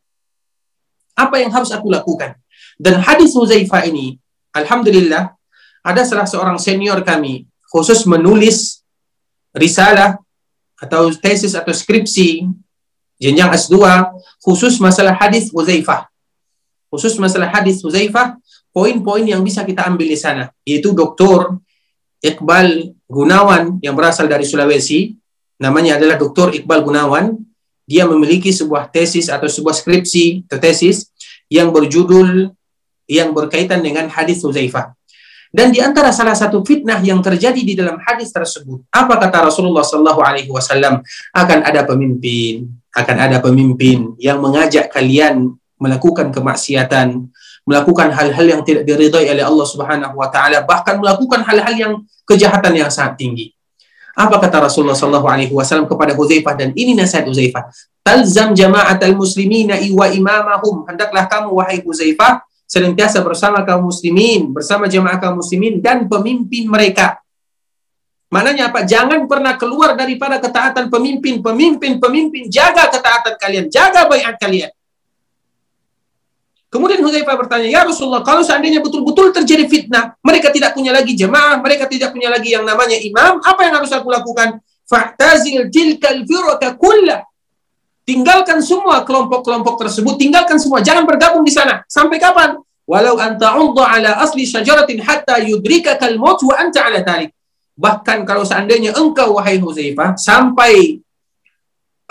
apa yang harus aku lakukan? Dan hadis Huzaifah ini, Alhamdulillah, ada salah seorang senior kami khusus menulis risalah atau tesis atau skripsi jenjang S2 khusus masalah hadis Huzaifah. Khusus masalah hadis Huzaifah, poin-poin yang bisa kita ambil di sana, yaitu doktor Iqbal Gunawan yang berasal dari Sulawesi, namanya adalah Dr. Iqbal Gunawan. Dia memiliki sebuah tesis atau sebuah skripsi atau tesis yang berjudul yang berkaitan dengan hadis Huzaifah. Dan di antara salah satu fitnah yang terjadi di dalam hadis tersebut, apa kata Rasulullah Sallallahu Alaihi Wasallam? Akan ada pemimpin, akan ada pemimpin yang mengajak kalian melakukan kemaksiatan, melakukan hal-hal yang tidak diridhai oleh Allah Subhanahu wa taala, bahkan melakukan hal-hal yang kejahatan yang sangat tinggi. Apa kata Rasulullah sallallahu alaihi wasallam kepada Hudzaifah dan ini nasihat Hudzaifah. Talzam jama'atal muslimina wa imamahum. Hendaklah kamu wahai Hudzaifah senantiasa bersama kaum muslimin, bersama jamaah kaum muslimin dan pemimpin mereka. Maknanya apa? Jangan pernah keluar daripada ketaatan pemimpin, pemimpin, pemimpin. Jaga ketaatan kalian, jaga bayat kalian. Kemudian Hudzaifah bertanya, "Ya Rasulullah, kalau seandainya betul-betul terjadi fitnah, mereka tidak punya lagi jemaah, mereka tidak punya lagi yang namanya imam, apa yang harus aku lakukan?" Fa'tazil tilkal firqa kullah. Tinggalkan semua kelompok-kelompok tersebut, tinggalkan semua, jangan bergabung di sana. Sampai kapan? Walau anta ala asli syajaratin hatta yudrikakal maut wa anta ala talik. Bahkan kalau seandainya engkau wahai Hudzaifah sampai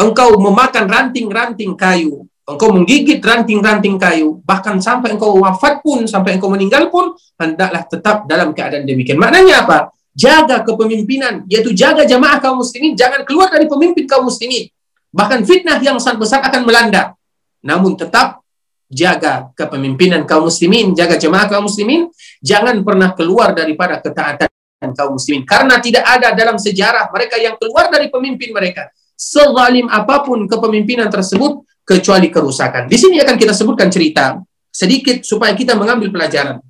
engkau memakan ranting-ranting kayu engkau menggigit ranting-ranting kayu, bahkan sampai engkau wafat pun, sampai engkau meninggal pun, hendaklah tetap dalam keadaan demikian. Maknanya apa? Jaga kepemimpinan, yaitu jaga jamaah kaum muslimin, jangan keluar dari pemimpin kaum muslimin. Bahkan fitnah yang sangat besar akan melanda. Namun tetap jaga kepemimpinan kaum muslimin, jaga jamaah kaum muslimin, jangan pernah keluar daripada ketaatan kaum muslimin. Karena tidak ada dalam sejarah mereka yang keluar dari pemimpin mereka. Sezalim apa pun kepemimpinan tersebut, kecuali kerusakan. Di sini akan kita sebutkan cerita sedikit supaya kita mengambil pelajaran.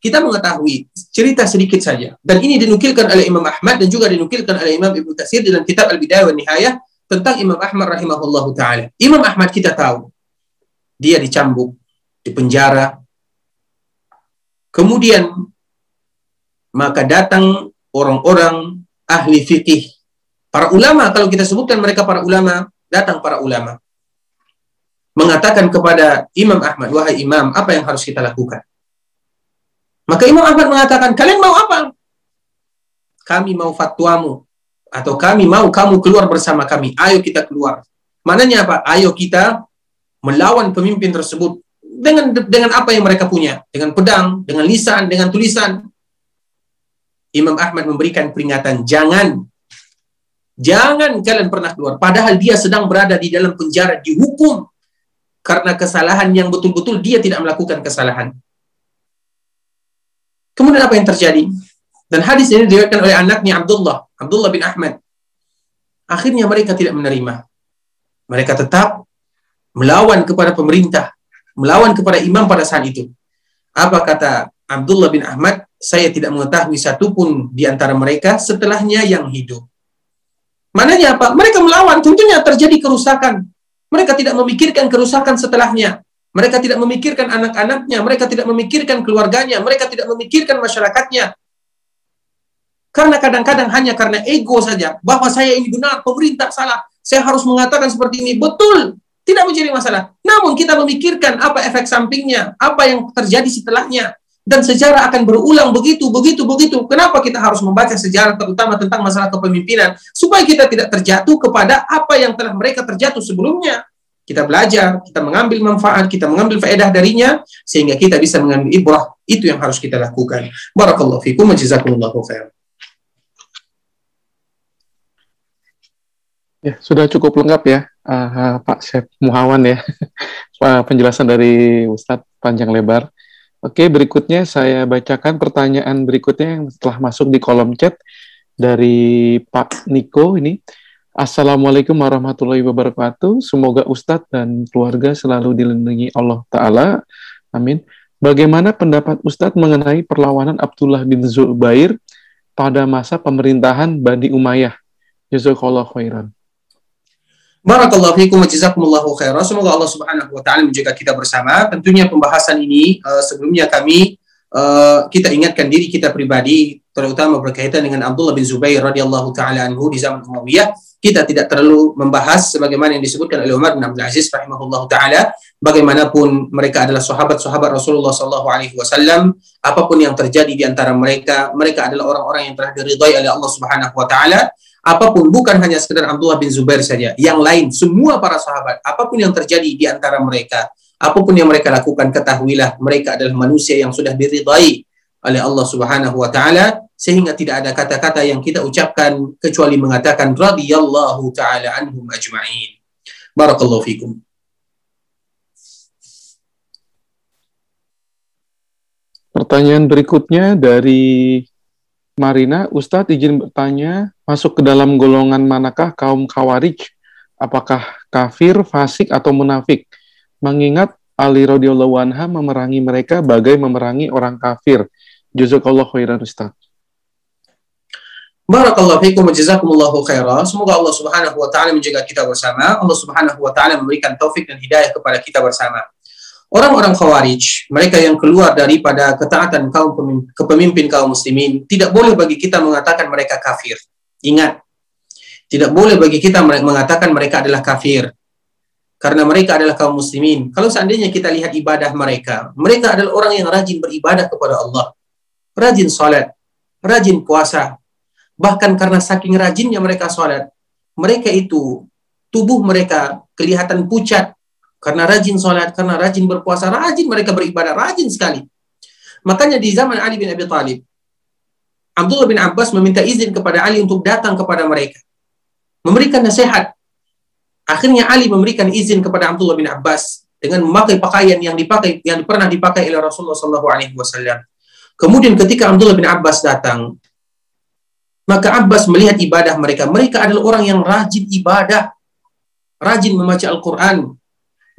Kita mengetahui cerita sedikit saja dan ini dinukilkan oleh Imam Ahmad dan juga dinukilkan oleh Imam Ibnu Katsir dalam kitab Al-Bidayah wa Nihayah tentang Imam Ahmad rahimahullah taala. Imam Ahmad kita tahu dia dicambuk, dipenjara, Kemudian maka datang orang-orang ahli fikih. Para ulama, kalau kita sebutkan mereka para ulama, datang para ulama. Mengatakan kepada Imam Ahmad, wahai Imam, apa yang harus kita lakukan? Maka Imam Ahmad mengatakan, kalian mau apa? Kami mau fatwamu. Atau kami mau kamu keluar bersama kami. Ayo kita keluar. Mananya apa? Ayo kita melawan pemimpin tersebut dengan dengan apa yang mereka punya, dengan pedang, dengan lisan, dengan tulisan. Imam Ahmad memberikan peringatan, jangan jangan kalian pernah keluar padahal dia sedang berada di dalam penjara dihukum karena kesalahan yang betul-betul dia tidak melakukan kesalahan. Kemudian apa yang terjadi? Dan hadis ini diriwayatkan oleh anaknya Abdullah, Abdullah bin Ahmad. Akhirnya mereka tidak menerima. Mereka tetap melawan kepada pemerintah, melawan kepada imam pada saat itu. Apa kata Abdullah bin Ahmad? Saya tidak mengetahui satupun di antara mereka setelahnya yang hidup. Mananya apa? Mereka melawan, tentunya terjadi kerusakan. Mereka tidak memikirkan kerusakan setelahnya. Mereka tidak memikirkan anak-anaknya, mereka tidak memikirkan keluarganya, mereka tidak memikirkan masyarakatnya. Karena kadang-kadang hanya karena ego saja, bahwa saya ini benar, pemerintah salah, saya harus mengatakan seperti ini. Betul, tidak menjadi masalah. Namun kita memikirkan apa efek sampingnya, apa yang terjadi setelahnya. Dan sejarah akan berulang begitu, begitu, begitu. Kenapa kita harus membaca sejarah terutama tentang masalah kepemimpinan? Supaya kita tidak terjatuh kepada apa yang telah mereka terjatuh sebelumnya. Kita belajar, kita mengambil manfaat, kita mengambil faedah darinya, sehingga kita bisa mengambil ibrah. Itu yang harus kita lakukan. Barakallahu fikum wa jazakumullahu khair. Ya, sudah cukup lengkap ya uh, Pak Chef Muhawan ya penjelasan dari Ustadz panjang lebar. Oke, berikutnya saya bacakan pertanyaan berikutnya yang setelah masuk di kolom chat dari Pak Niko ini. Assalamualaikum warahmatullahi wabarakatuh. Semoga Ustadz dan keluarga selalu dilindungi Allah Ta'ala. Amin. Bagaimana pendapat Ustadz mengenai perlawanan Abdullah bin Zubair pada masa pemerintahan Bani Umayyah? Jazakallah khairan. Barakallahu fiikum wa jazakumullahu khairan. Semoga Allah Subhanahu wa taala menjaga kita bersama. Tentunya pembahasan ini uh, sebelumnya kami uh, kita ingatkan diri kita pribadi terutama berkaitan dengan Abdullah bin Zubair radhiyallahu taala anhu di zaman Umayyah. Kita tidak terlalu membahas sebagaimana yang disebutkan oleh Umar bin Abdul Aziz rahimahullahu taala bagaimanapun mereka adalah sahabat-sahabat Rasulullah sallallahu alaihi wasallam, apa pun yang terjadi di antara mereka, mereka adalah orang-orang yang telah diridhai oleh Allah Subhanahu wa taala apa pun bukan hanya sekedar Abdullah bin Zubair saja, yang lain semua para sahabat, apa pun yang terjadi di antara mereka, apa pun yang mereka lakukan ketahuilah mereka adalah manusia yang sudah diridai oleh Allah Subhanahu wa taala sehingga tidak ada kata-kata yang kita ucapkan kecuali mengatakan radhiyallahu taala anhum ajma'in. Barakallahu fikum. Pertanyaan berikutnya dari Marina, Ustadz izin bertanya, masuk ke dalam golongan manakah kaum khawarij? Apakah kafir, fasik, atau munafik? Mengingat Ali radhiyallahu anha memerangi mereka bagai memerangi orang kafir. Jazakallah khairan Ustaz. Barakallahu fiikum wa jazakumullahu khairan. Semoga Allah Subhanahu wa taala menjaga kita bersama. Allah Subhanahu wa taala memberikan taufik dan hidayah kepada kita bersama. Orang-orang Khawarij, mereka yang keluar daripada ketaatan kaum pemimpin, kepemimpin kaum muslimin, tidak boleh bagi kita mengatakan mereka kafir. Ingat, tidak boleh bagi kita mengatakan mereka adalah kafir. Karena mereka adalah kaum muslimin. Kalau seandainya kita lihat ibadah mereka, mereka adalah orang yang rajin beribadah kepada Allah. Rajin salat, rajin puasa. Bahkan karena saking rajinnya mereka salat, mereka itu tubuh mereka kelihatan pucat, karena rajin sholat, karena rajin berpuasa, rajin mereka beribadah, rajin sekali. Makanya di zaman Ali bin Abi Thalib, Abdullah bin Abbas meminta izin kepada Ali untuk datang kepada mereka. Memberikan nasihat. Akhirnya Ali memberikan izin kepada Abdullah bin Abbas dengan memakai pakaian yang dipakai yang pernah dipakai oleh Rasulullah SAW. Kemudian ketika Abdullah bin Abbas datang, maka Abbas melihat ibadah mereka. Mereka adalah orang yang rajin ibadah, rajin membaca Al-Quran,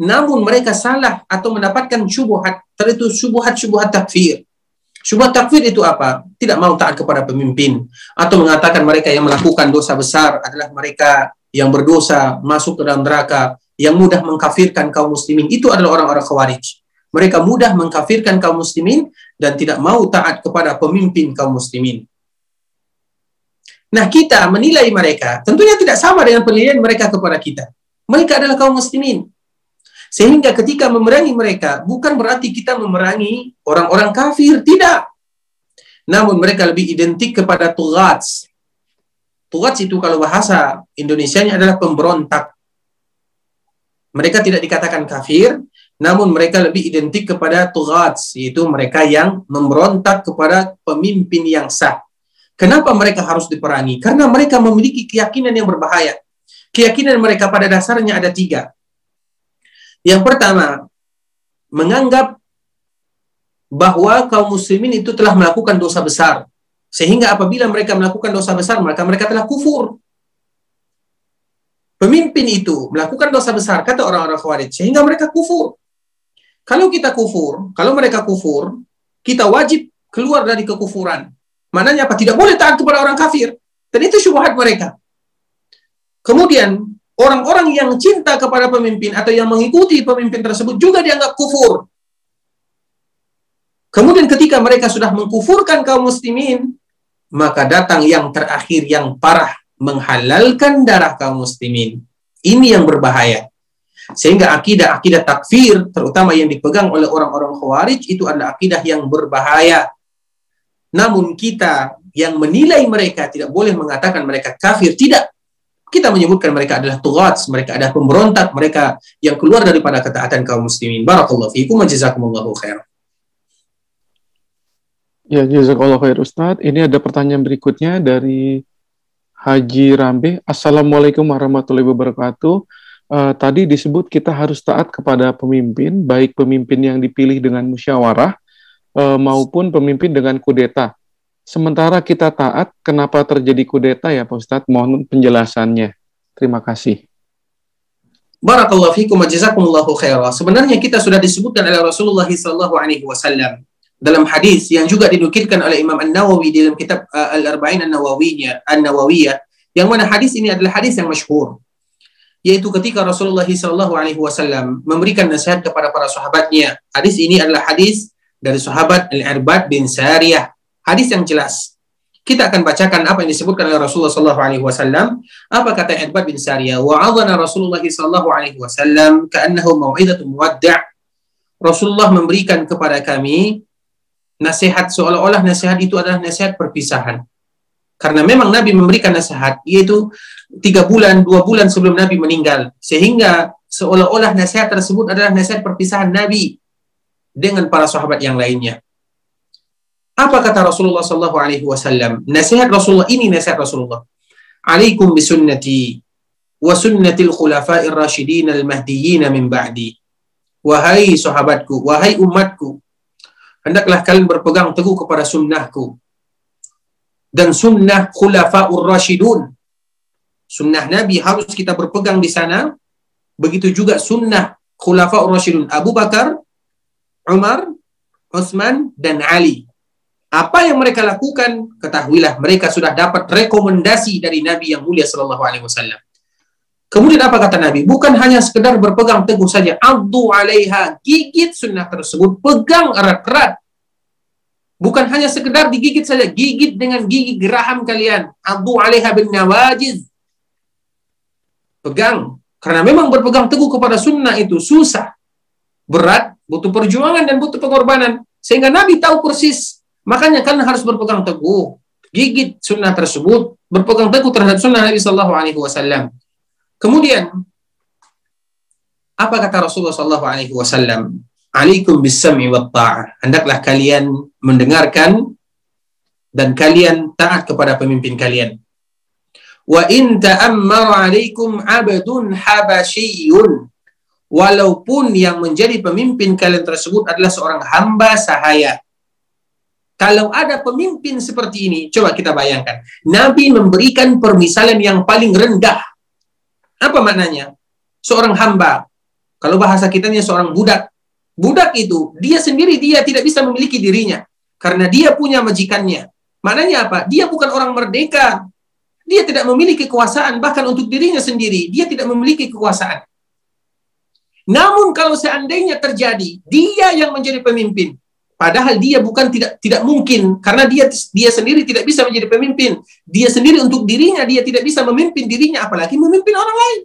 namun mereka salah atau mendapatkan syubhat, itu syubhat-syubhat takfir. Syubhat takfir itu apa? Tidak mau taat kepada pemimpin atau mengatakan mereka yang melakukan dosa besar adalah mereka yang berdosa masuk ke dalam neraka, yang mudah mengkafirkan kaum muslimin. Itu adalah orang-orang khawarij. Mereka mudah mengkafirkan kaum muslimin dan tidak mau taat kepada pemimpin kaum muslimin. Nah, kita menilai mereka tentunya tidak sama dengan penilaian mereka kepada kita. Mereka adalah kaum muslimin. Sehingga ketika memerangi mereka, bukan berarti kita memerangi orang-orang kafir, tidak. Namun mereka lebih identik kepada tughats. Tughats itu kalau bahasa Indonesianya adalah pemberontak. Mereka tidak dikatakan kafir, namun mereka lebih identik kepada tughats, yaitu mereka yang memberontak kepada pemimpin yang sah. Kenapa mereka harus diperangi? Karena mereka memiliki keyakinan yang berbahaya. Keyakinan mereka pada dasarnya ada tiga. Yang pertama, menganggap bahwa kaum muslimin itu telah melakukan dosa besar. Sehingga apabila mereka melakukan dosa besar, maka mereka telah kufur. Pemimpin itu melakukan dosa besar, kata orang-orang Khawarij, sehingga mereka kufur. Kalau kita kufur, kalau mereka kufur, kita wajib keluar dari kekufuran. Mananya apa? Tidak boleh taat kepada orang kafir. Dan itu syubhat mereka. Kemudian, orang-orang yang cinta kepada pemimpin atau yang mengikuti pemimpin tersebut juga dianggap kufur. Kemudian ketika mereka sudah mengkufurkan kaum muslimin, maka datang yang terakhir yang parah menghalalkan darah kaum muslimin. Ini yang berbahaya. Sehingga akidah-akidah takfir, terutama yang dipegang oleh orang-orang khawarij, itu adalah akidah yang berbahaya. Namun kita yang menilai mereka tidak boleh mengatakan mereka kafir. Tidak. Kita menyebutkan mereka adalah tughats, mereka adalah pemberontak, mereka yang keluar daripada ketaatan kaum muslimin. Barakallahu fiikum wa jazakumullahu khair. Ya, jazakallahu khair Ustaz. Ini ada pertanyaan berikutnya dari Haji Rambe. Assalamualaikum warahmatullahi wabarakatuh uh, tadi disebut kita harus taat kepada pemimpin, baik pemimpin yang dipilih dengan musyawarah uh, maupun pemimpin dengan kudeta. Sementara kita taat, kenapa terjadi kudeta ya Pak Ustadz? Mohon penjelasannya. Terima kasih. Barakallahu fiikum wa jazakumullahu khairah. Sebenarnya kita sudah disebutkan oleh Rasulullah sallallahu alaihi wasallam dalam hadis yang juga dinukilkan oleh Imam An-Nawawi dalam kitab uh, Al-Arba'in An-Nawawiyah, An-Nawawiyah, yang mana hadis ini adalah hadis yang masyhur yaitu ketika Rasulullah SAW Alaihi Wasallam memberikan nasihat kepada para sahabatnya. Hadis ini adalah hadis dari sahabat Al-Irbad bin Sariyah. Hadis yang jelas. Kita akan bacakan apa yang disebutkan oleh Rasulullah SAW Alaihi Wasallam. Apa kata Irbad bin Sariyah? Wa'adhana Rasulullah SAW Alaihi Wasallam ka'annahu mau'idatu muwadda' Rasulullah memberikan kepada kami nasihat seolah-olah nasihat itu adalah nasihat perpisahan. Karena memang Nabi memberikan nasihat, yaitu tiga bulan, dua bulan sebelum Nabi meninggal. Sehingga seolah-olah nasihat tersebut adalah nasihat perpisahan Nabi dengan para sahabat yang lainnya. Apa kata Rasulullah Sallallahu Alaihi Wasallam? Nasihat Rasulullah ini nasihat Rasulullah. Alaikum bisunnati wa sunnatil khulafa'ir rasyidin al-mahdiyyin min ba'di. Wahai sahabatku, wahai umatku, hendaklah kalian berpegang teguh kepada sunnahku dan sunnah khulafaur rasyidun. Sunnah Nabi harus kita berpegang di sana. Begitu juga sunnah khulafaur rasyidun Abu Bakar, Umar, Utsman dan Ali. Apa yang mereka lakukan, ketahuilah mereka sudah dapat rekomendasi dari Nabi yang mulia sallallahu alaihi wasallam. Kemudian apa kata Nabi? Bukan hanya sekedar berpegang teguh saja. Abdu alaiha, gigit sunnah tersebut, pegang erat-erat. Bukan hanya sekedar digigit saja, gigit dengan gigi geraham kalian. Abu alaiha bin nawajiz. Pegang. Karena memang berpegang teguh kepada sunnah itu susah. Berat, butuh perjuangan dan butuh pengorbanan. Sehingga Nabi tahu persis. Makanya kalian harus berpegang teguh. Gigit sunnah tersebut. Berpegang teguh terhadap sunnah Nabi Wasallam. Kemudian, apa kata Rasulullah Sallallahu Alaihi Wasallam? alaikum bisami wa ta'ah. Hendaklah kalian mendengarkan dan kalian taat kepada pemimpin kalian. Wa in ta'ammara alaikum abdun habasyiyun. Walaupun yang menjadi pemimpin kalian tersebut adalah seorang hamba sahaya. Kalau ada pemimpin seperti ini, coba kita bayangkan. Nabi memberikan permisalan yang paling rendah. Apa maknanya? Seorang hamba. Kalau bahasa kitanya seorang budak Budak itu, dia sendiri dia tidak bisa memiliki dirinya. Karena dia punya majikannya. Maknanya apa? Dia bukan orang merdeka. Dia tidak memiliki kekuasaan, bahkan untuk dirinya sendiri. Dia tidak memiliki kekuasaan. Namun kalau seandainya terjadi, dia yang menjadi pemimpin. Padahal dia bukan tidak tidak mungkin karena dia dia sendiri tidak bisa menjadi pemimpin. Dia sendiri untuk dirinya dia tidak bisa memimpin dirinya apalagi memimpin orang lain.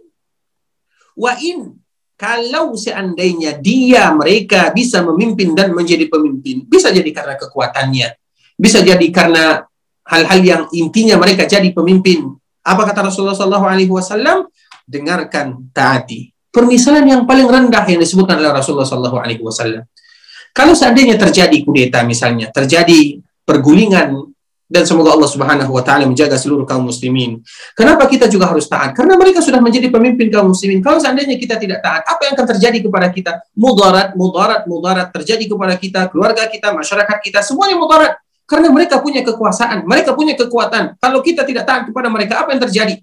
Wa in kalau seandainya dia mereka bisa memimpin dan menjadi pemimpin, bisa jadi karena kekuatannya, bisa jadi karena hal-hal yang intinya mereka jadi pemimpin. Apa kata Rasulullah SAW? Dengarkan, taati. Permisalan yang paling rendah yang disebutkan oleh Rasulullah SAW kalau seandainya terjadi kudeta misalnya, terjadi pergulingan dan semoga Allah Subhanahu wa taala menjaga seluruh kaum muslimin. Kenapa kita juga harus taat? Karena mereka sudah menjadi pemimpin kaum muslimin. Kalau seandainya kita tidak taat, apa yang akan terjadi kepada kita? Mudarat, mudarat, mudarat terjadi kepada kita, keluarga kita, masyarakat kita, semuanya mudarat. Karena mereka punya kekuasaan, mereka punya kekuatan. Kalau kita tidak taat kepada mereka, apa yang terjadi?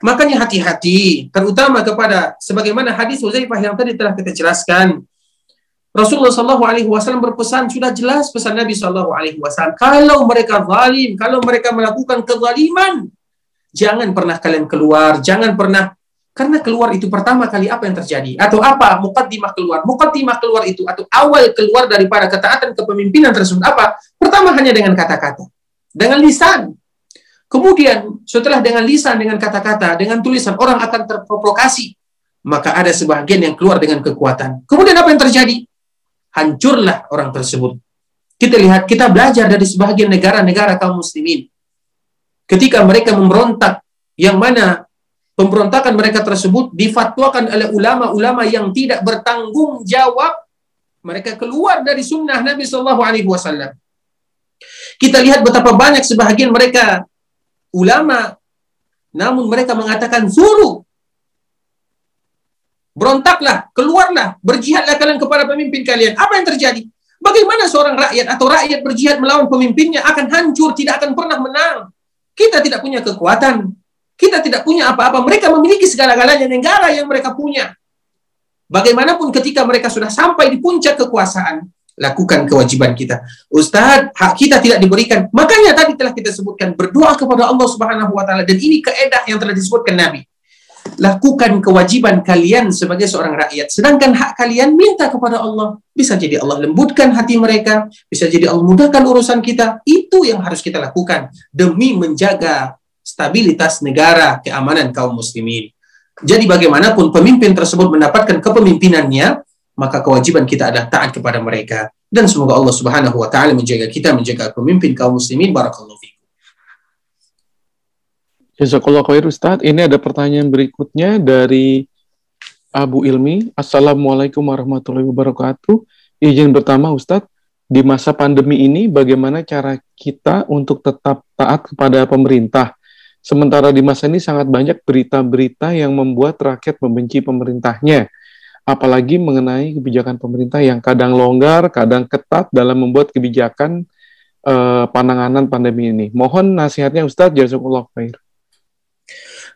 Makanya hati-hati, terutama kepada sebagaimana hadis Uzaifah yang tadi telah kita jelaskan, Rasulullah Shallallahu Alaihi Wasallam berpesan sudah jelas pesan Nabi Shallallahu Alaihi Wasallam. Kalau mereka zalim kalau mereka melakukan kezaliman jangan pernah kalian keluar jangan pernah karena keluar itu pertama kali apa yang terjadi? Atau apa? Mukaddimah keluar. Mukaddimah keluar itu atau awal keluar daripada ketaatan kepemimpinan tersebut apa? Pertama hanya dengan kata-kata. Dengan lisan. Kemudian setelah dengan lisan dengan kata-kata dengan tulisan orang akan terprovokasi. Maka ada sebagian yang keluar dengan kekuatan. Kemudian apa yang terjadi hancurlah orang tersebut. Kita lihat, kita belajar dari sebagian negara-negara kaum muslimin. Ketika mereka memberontak, yang mana pemberontakan mereka tersebut difatwakan oleh ulama-ulama yang tidak bertanggung jawab, mereka keluar dari sunnah Nabi Shallallahu Alaihi Wasallam. Kita lihat betapa banyak sebagian mereka ulama, namun mereka mengatakan suruh Berontaklah, keluarlah, berjihadlah kalian kepada pemimpin kalian. Apa yang terjadi? Bagaimana seorang rakyat atau rakyat berjihad melawan pemimpinnya akan hancur, tidak akan pernah menang. Kita tidak punya kekuatan. Kita tidak punya apa-apa. Mereka memiliki segala-galanya negara yang mereka punya. Bagaimanapun ketika mereka sudah sampai di puncak kekuasaan, lakukan kewajiban kita. Ustadz, hak kita tidak diberikan. Makanya tadi telah kita sebutkan berdoa kepada Allah Subhanahu wa taala dan ini keedah yang telah disebutkan Nabi lakukan kewajiban kalian sebagai seorang rakyat. Sedangkan hak kalian minta kepada Allah. Bisa jadi Allah lembutkan hati mereka, bisa jadi Allah mudahkan urusan kita. Itu yang harus kita lakukan demi menjaga stabilitas negara, keamanan kaum muslimin. Jadi bagaimanapun pemimpin tersebut mendapatkan kepemimpinannya, maka kewajiban kita adalah taat kepada mereka. Dan semoga Allah Subhanahu wa taala menjaga kita menjaga pemimpin kaum muslimin barakallahu. Jazakallah khair Ustadz. Ini ada pertanyaan berikutnya dari Abu Ilmi. Assalamualaikum warahmatullahi wabarakatuh. Izin pertama Ustadz, di masa pandemi ini bagaimana cara kita untuk tetap taat kepada pemerintah? Sementara di masa ini sangat banyak berita-berita yang membuat rakyat membenci pemerintahnya. Apalagi mengenai kebijakan pemerintah yang kadang longgar, kadang ketat dalam membuat kebijakan eh, penanganan pandemi ini. Mohon nasihatnya Ustadz, jazakallah khair.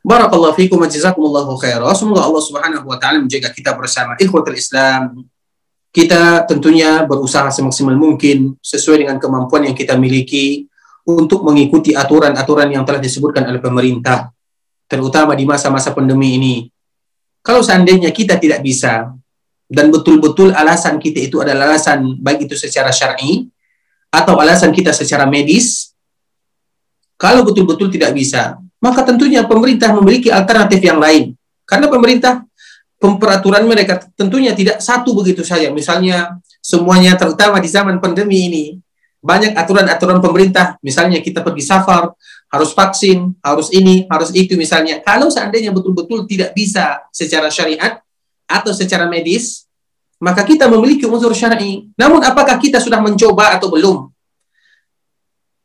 Barakallahu fikum wa jazakumullahu khairan. Semoga Allah Subhanahu wa taala menjaga kita bersama ikhwatul Islam. Kita tentunya berusaha semaksimal mungkin sesuai dengan kemampuan yang kita miliki untuk mengikuti aturan-aturan yang telah disebutkan oleh pemerintah terutama di masa-masa pandemi ini. Kalau seandainya kita tidak bisa dan betul-betul alasan kita itu adalah alasan baik itu secara syar'i atau alasan kita secara medis, kalau betul-betul tidak bisa, maka tentunya pemerintah memiliki alternatif yang lain. Karena pemerintah peraturan mereka tentunya tidak satu begitu saja. Misalnya semuanya terutama di zaman pandemi ini banyak aturan-aturan pemerintah. Misalnya kita pergi safar harus vaksin, harus ini, harus itu misalnya. Kalau seandainya betul-betul tidak bisa secara syariat atau secara medis, maka kita memiliki unsur syar'i. Namun apakah kita sudah mencoba atau belum?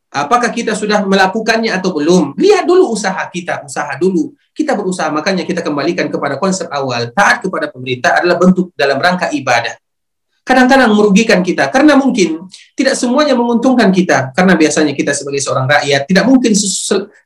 Apakah kita sudah melakukannya atau belum? Lihat dulu usaha kita, usaha dulu. Kita berusaha, makanya kita kembalikan kepada konsep awal. Taat kepada pemerintah adalah bentuk dalam rangka ibadah. Kadang-kadang merugikan kita, karena mungkin tidak semuanya menguntungkan kita. Karena biasanya kita sebagai seorang rakyat, tidak mungkin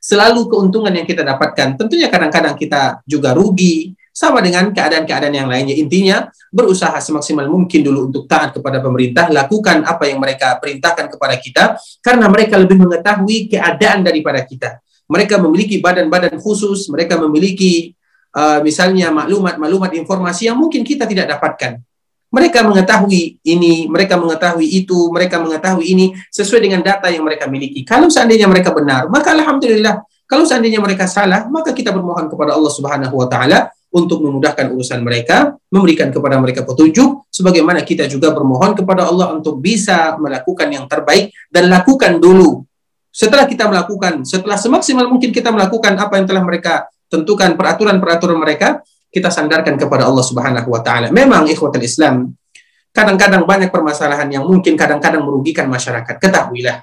selalu keuntungan yang kita dapatkan. Tentunya kadang-kadang kita juga rugi, sama dengan keadaan-keadaan yang lainnya. Intinya, berusaha semaksimal mungkin dulu untuk taat kepada pemerintah, lakukan apa yang mereka perintahkan kepada kita, karena mereka lebih mengetahui keadaan daripada kita. Mereka memiliki badan-badan khusus, mereka memiliki uh, misalnya maklumat-maklumat informasi yang mungkin kita tidak dapatkan. Mereka mengetahui ini, mereka mengetahui itu, mereka mengetahui ini sesuai dengan data yang mereka miliki. Kalau seandainya mereka benar, maka alhamdulillah. Kalau seandainya mereka salah, maka kita bermohon kepada Allah Subhanahu wa taala untuk memudahkan urusan mereka, memberikan kepada mereka petunjuk, sebagaimana kita juga bermohon kepada Allah untuk bisa melakukan yang terbaik dan lakukan dulu. Setelah kita melakukan, setelah semaksimal mungkin kita melakukan apa yang telah mereka tentukan peraturan-peraturan mereka, kita sandarkan kepada Allah Subhanahu wa taala. Memang ikhwatul Islam kadang-kadang banyak permasalahan yang mungkin kadang-kadang merugikan masyarakat. Ketahuilah,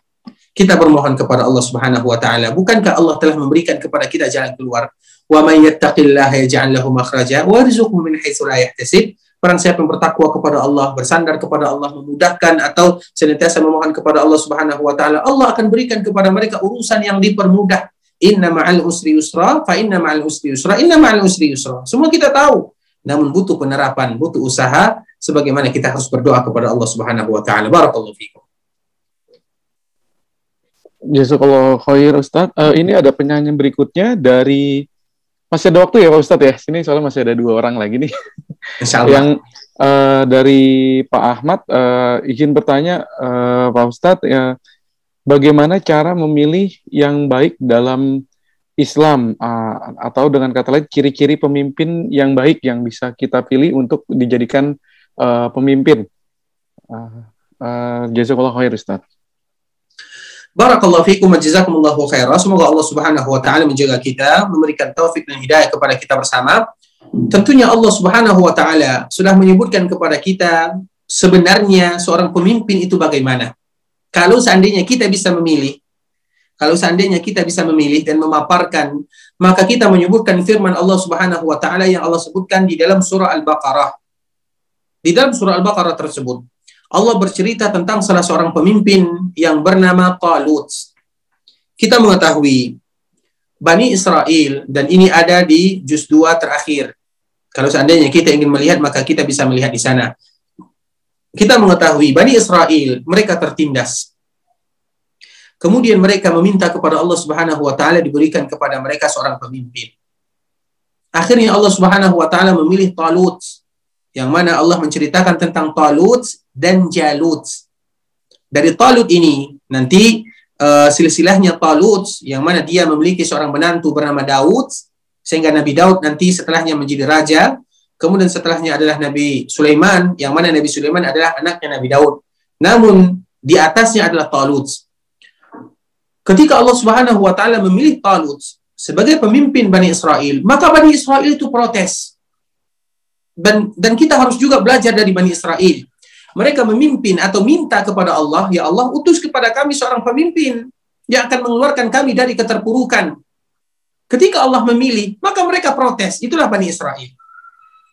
kita bermohon kepada Allah Subhanahu wa taala. Bukankah Allah telah memberikan kepada kita jalan keluar? Wa may yattaqillaha yaj'al lahu makhraja wa yarzuqhu min haitsu la yahtasib. Barang siapa yang bertakwa kepada Allah, bersandar kepada Allah, memudahkan atau senantiasa memohon kepada Allah Subhanahu wa taala, Allah akan berikan kepada mereka urusan yang dipermudah Inna ma'al usri yusra, fa inna ma'al usri yusra, inna ma'al usri yusra. Semua kita tahu. Namun butuh penerapan, butuh usaha sebagaimana kita harus berdoa kepada Allah Subhanahu wa taala. Barakallahu fikum. Jazakallah khair Ustaz. Uh, ini ada penyanyi berikutnya dari masih ada waktu ya Pak Ustadz ya? Sini soalnya masih ada dua orang lagi nih. Yang uh, dari Pak Ahmad uh, izin bertanya uh, Pak Ustadz ya bagaimana cara memilih yang baik dalam Islam uh, atau dengan kata lain ciri-ciri pemimpin yang baik yang bisa kita pilih untuk dijadikan uh, pemimpin. Uh, uh, Jazakallah khair Ustaz. Barakallahu fiikum wa jazakumullahu khairan. Semoga Allah Subhanahu wa taala menjaga kita, memberikan taufik dan hidayah kepada kita bersama. Tentunya Allah Subhanahu wa taala sudah menyebutkan kepada kita sebenarnya seorang pemimpin itu bagaimana. Kalau seandainya kita bisa memilih, kalau seandainya kita bisa memilih dan memaparkan, maka kita menyebutkan firman Allah Subhanahu wa taala yang Allah sebutkan di dalam surah Al-Baqarah. Di dalam surah Al-Baqarah tersebut, Allah bercerita tentang salah seorang pemimpin yang bernama Talut. Kita mengetahui Bani Israel dan ini ada di juz 2 terakhir. Kalau seandainya kita ingin melihat maka kita bisa melihat di sana kita mengetahui Bani Israel mereka tertindas. Kemudian mereka meminta kepada Allah Subhanahu wa taala diberikan kepada mereka seorang pemimpin. Akhirnya Allah Subhanahu wa taala memilih Talut yang mana Allah menceritakan tentang Talut dan Jalut. Dari Talut ini nanti uh, silsilahnya Talut yang mana dia memiliki seorang menantu bernama Daud sehingga Nabi Daud nanti setelahnya menjadi raja Kemudian setelahnya adalah Nabi Sulaiman, yang mana Nabi Sulaiman adalah anaknya Nabi Daud. Namun di atasnya adalah Talut. Ketika Allah Subhanahu wa taala memilih Talut sebagai pemimpin Bani Israel, maka Bani Israel itu protes. Dan dan kita harus juga belajar dari Bani Israel. Mereka memimpin atau minta kepada Allah, ya Allah utus kepada kami seorang pemimpin yang akan mengeluarkan kami dari keterpurukan. Ketika Allah memilih, maka mereka protes. Itulah Bani Israel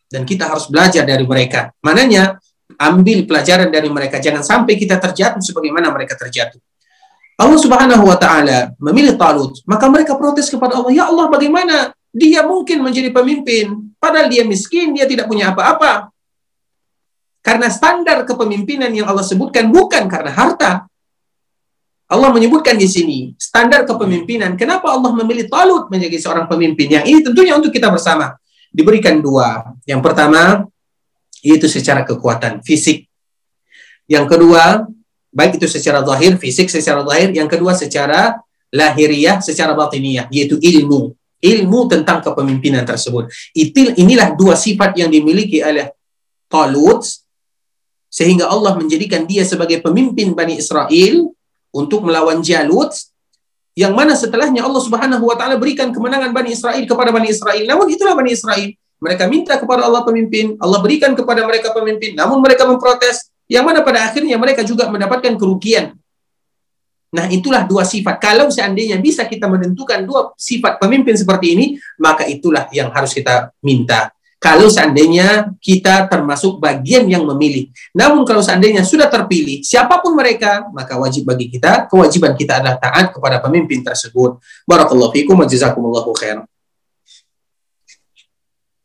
dan kita harus belajar dari mereka. Mananya ambil pelajaran dari mereka, jangan sampai kita terjatuh sebagaimana mereka terjatuh. Allah Subhanahu wa taala memilih Talut, maka mereka protes kepada Allah, "Ya Allah, bagaimana dia mungkin menjadi pemimpin padahal dia miskin, dia tidak punya apa-apa?" Karena standar kepemimpinan yang Allah sebutkan bukan karena harta. Allah menyebutkan di sini standar kepemimpinan. Kenapa Allah memilih Talut menjadi seorang pemimpin? Yang ini tentunya untuk kita bersama diberikan dua. Yang pertama, yaitu secara kekuatan fisik. Yang kedua, baik itu secara zahir, fisik secara zahir. Yang kedua, secara lahiriah, secara batiniyah, yaitu ilmu. Ilmu tentang kepemimpinan tersebut. Itu, inilah dua sifat yang dimiliki oleh Talut, sehingga Allah menjadikan dia sebagai pemimpin Bani Israel untuk melawan Jalut yang mana setelahnya Allah Subhanahu wa taala berikan kemenangan Bani Israel kepada Bani Israel. Namun itulah Bani Israel. Mereka minta kepada Allah pemimpin, Allah berikan kepada mereka pemimpin, namun mereka memprotes, yang mana pada akhirnya mereka juga mendapatkan kerugian. Nah, itulah dua sifat. Kalau seandainya bisa kita menentukan dua sifat pemimpin seperti ini, maka itulah yang harus kita minta kalau seandainya kita termasuk bagian yang memilih. Namun kalau seandainya sudah terpilih, siapa pun mereka, maka wajib bagi kita, kewajiban kita adalah taat kepada pemimpin tersebut. Barakallahu fikum wa jazakumullahu khair.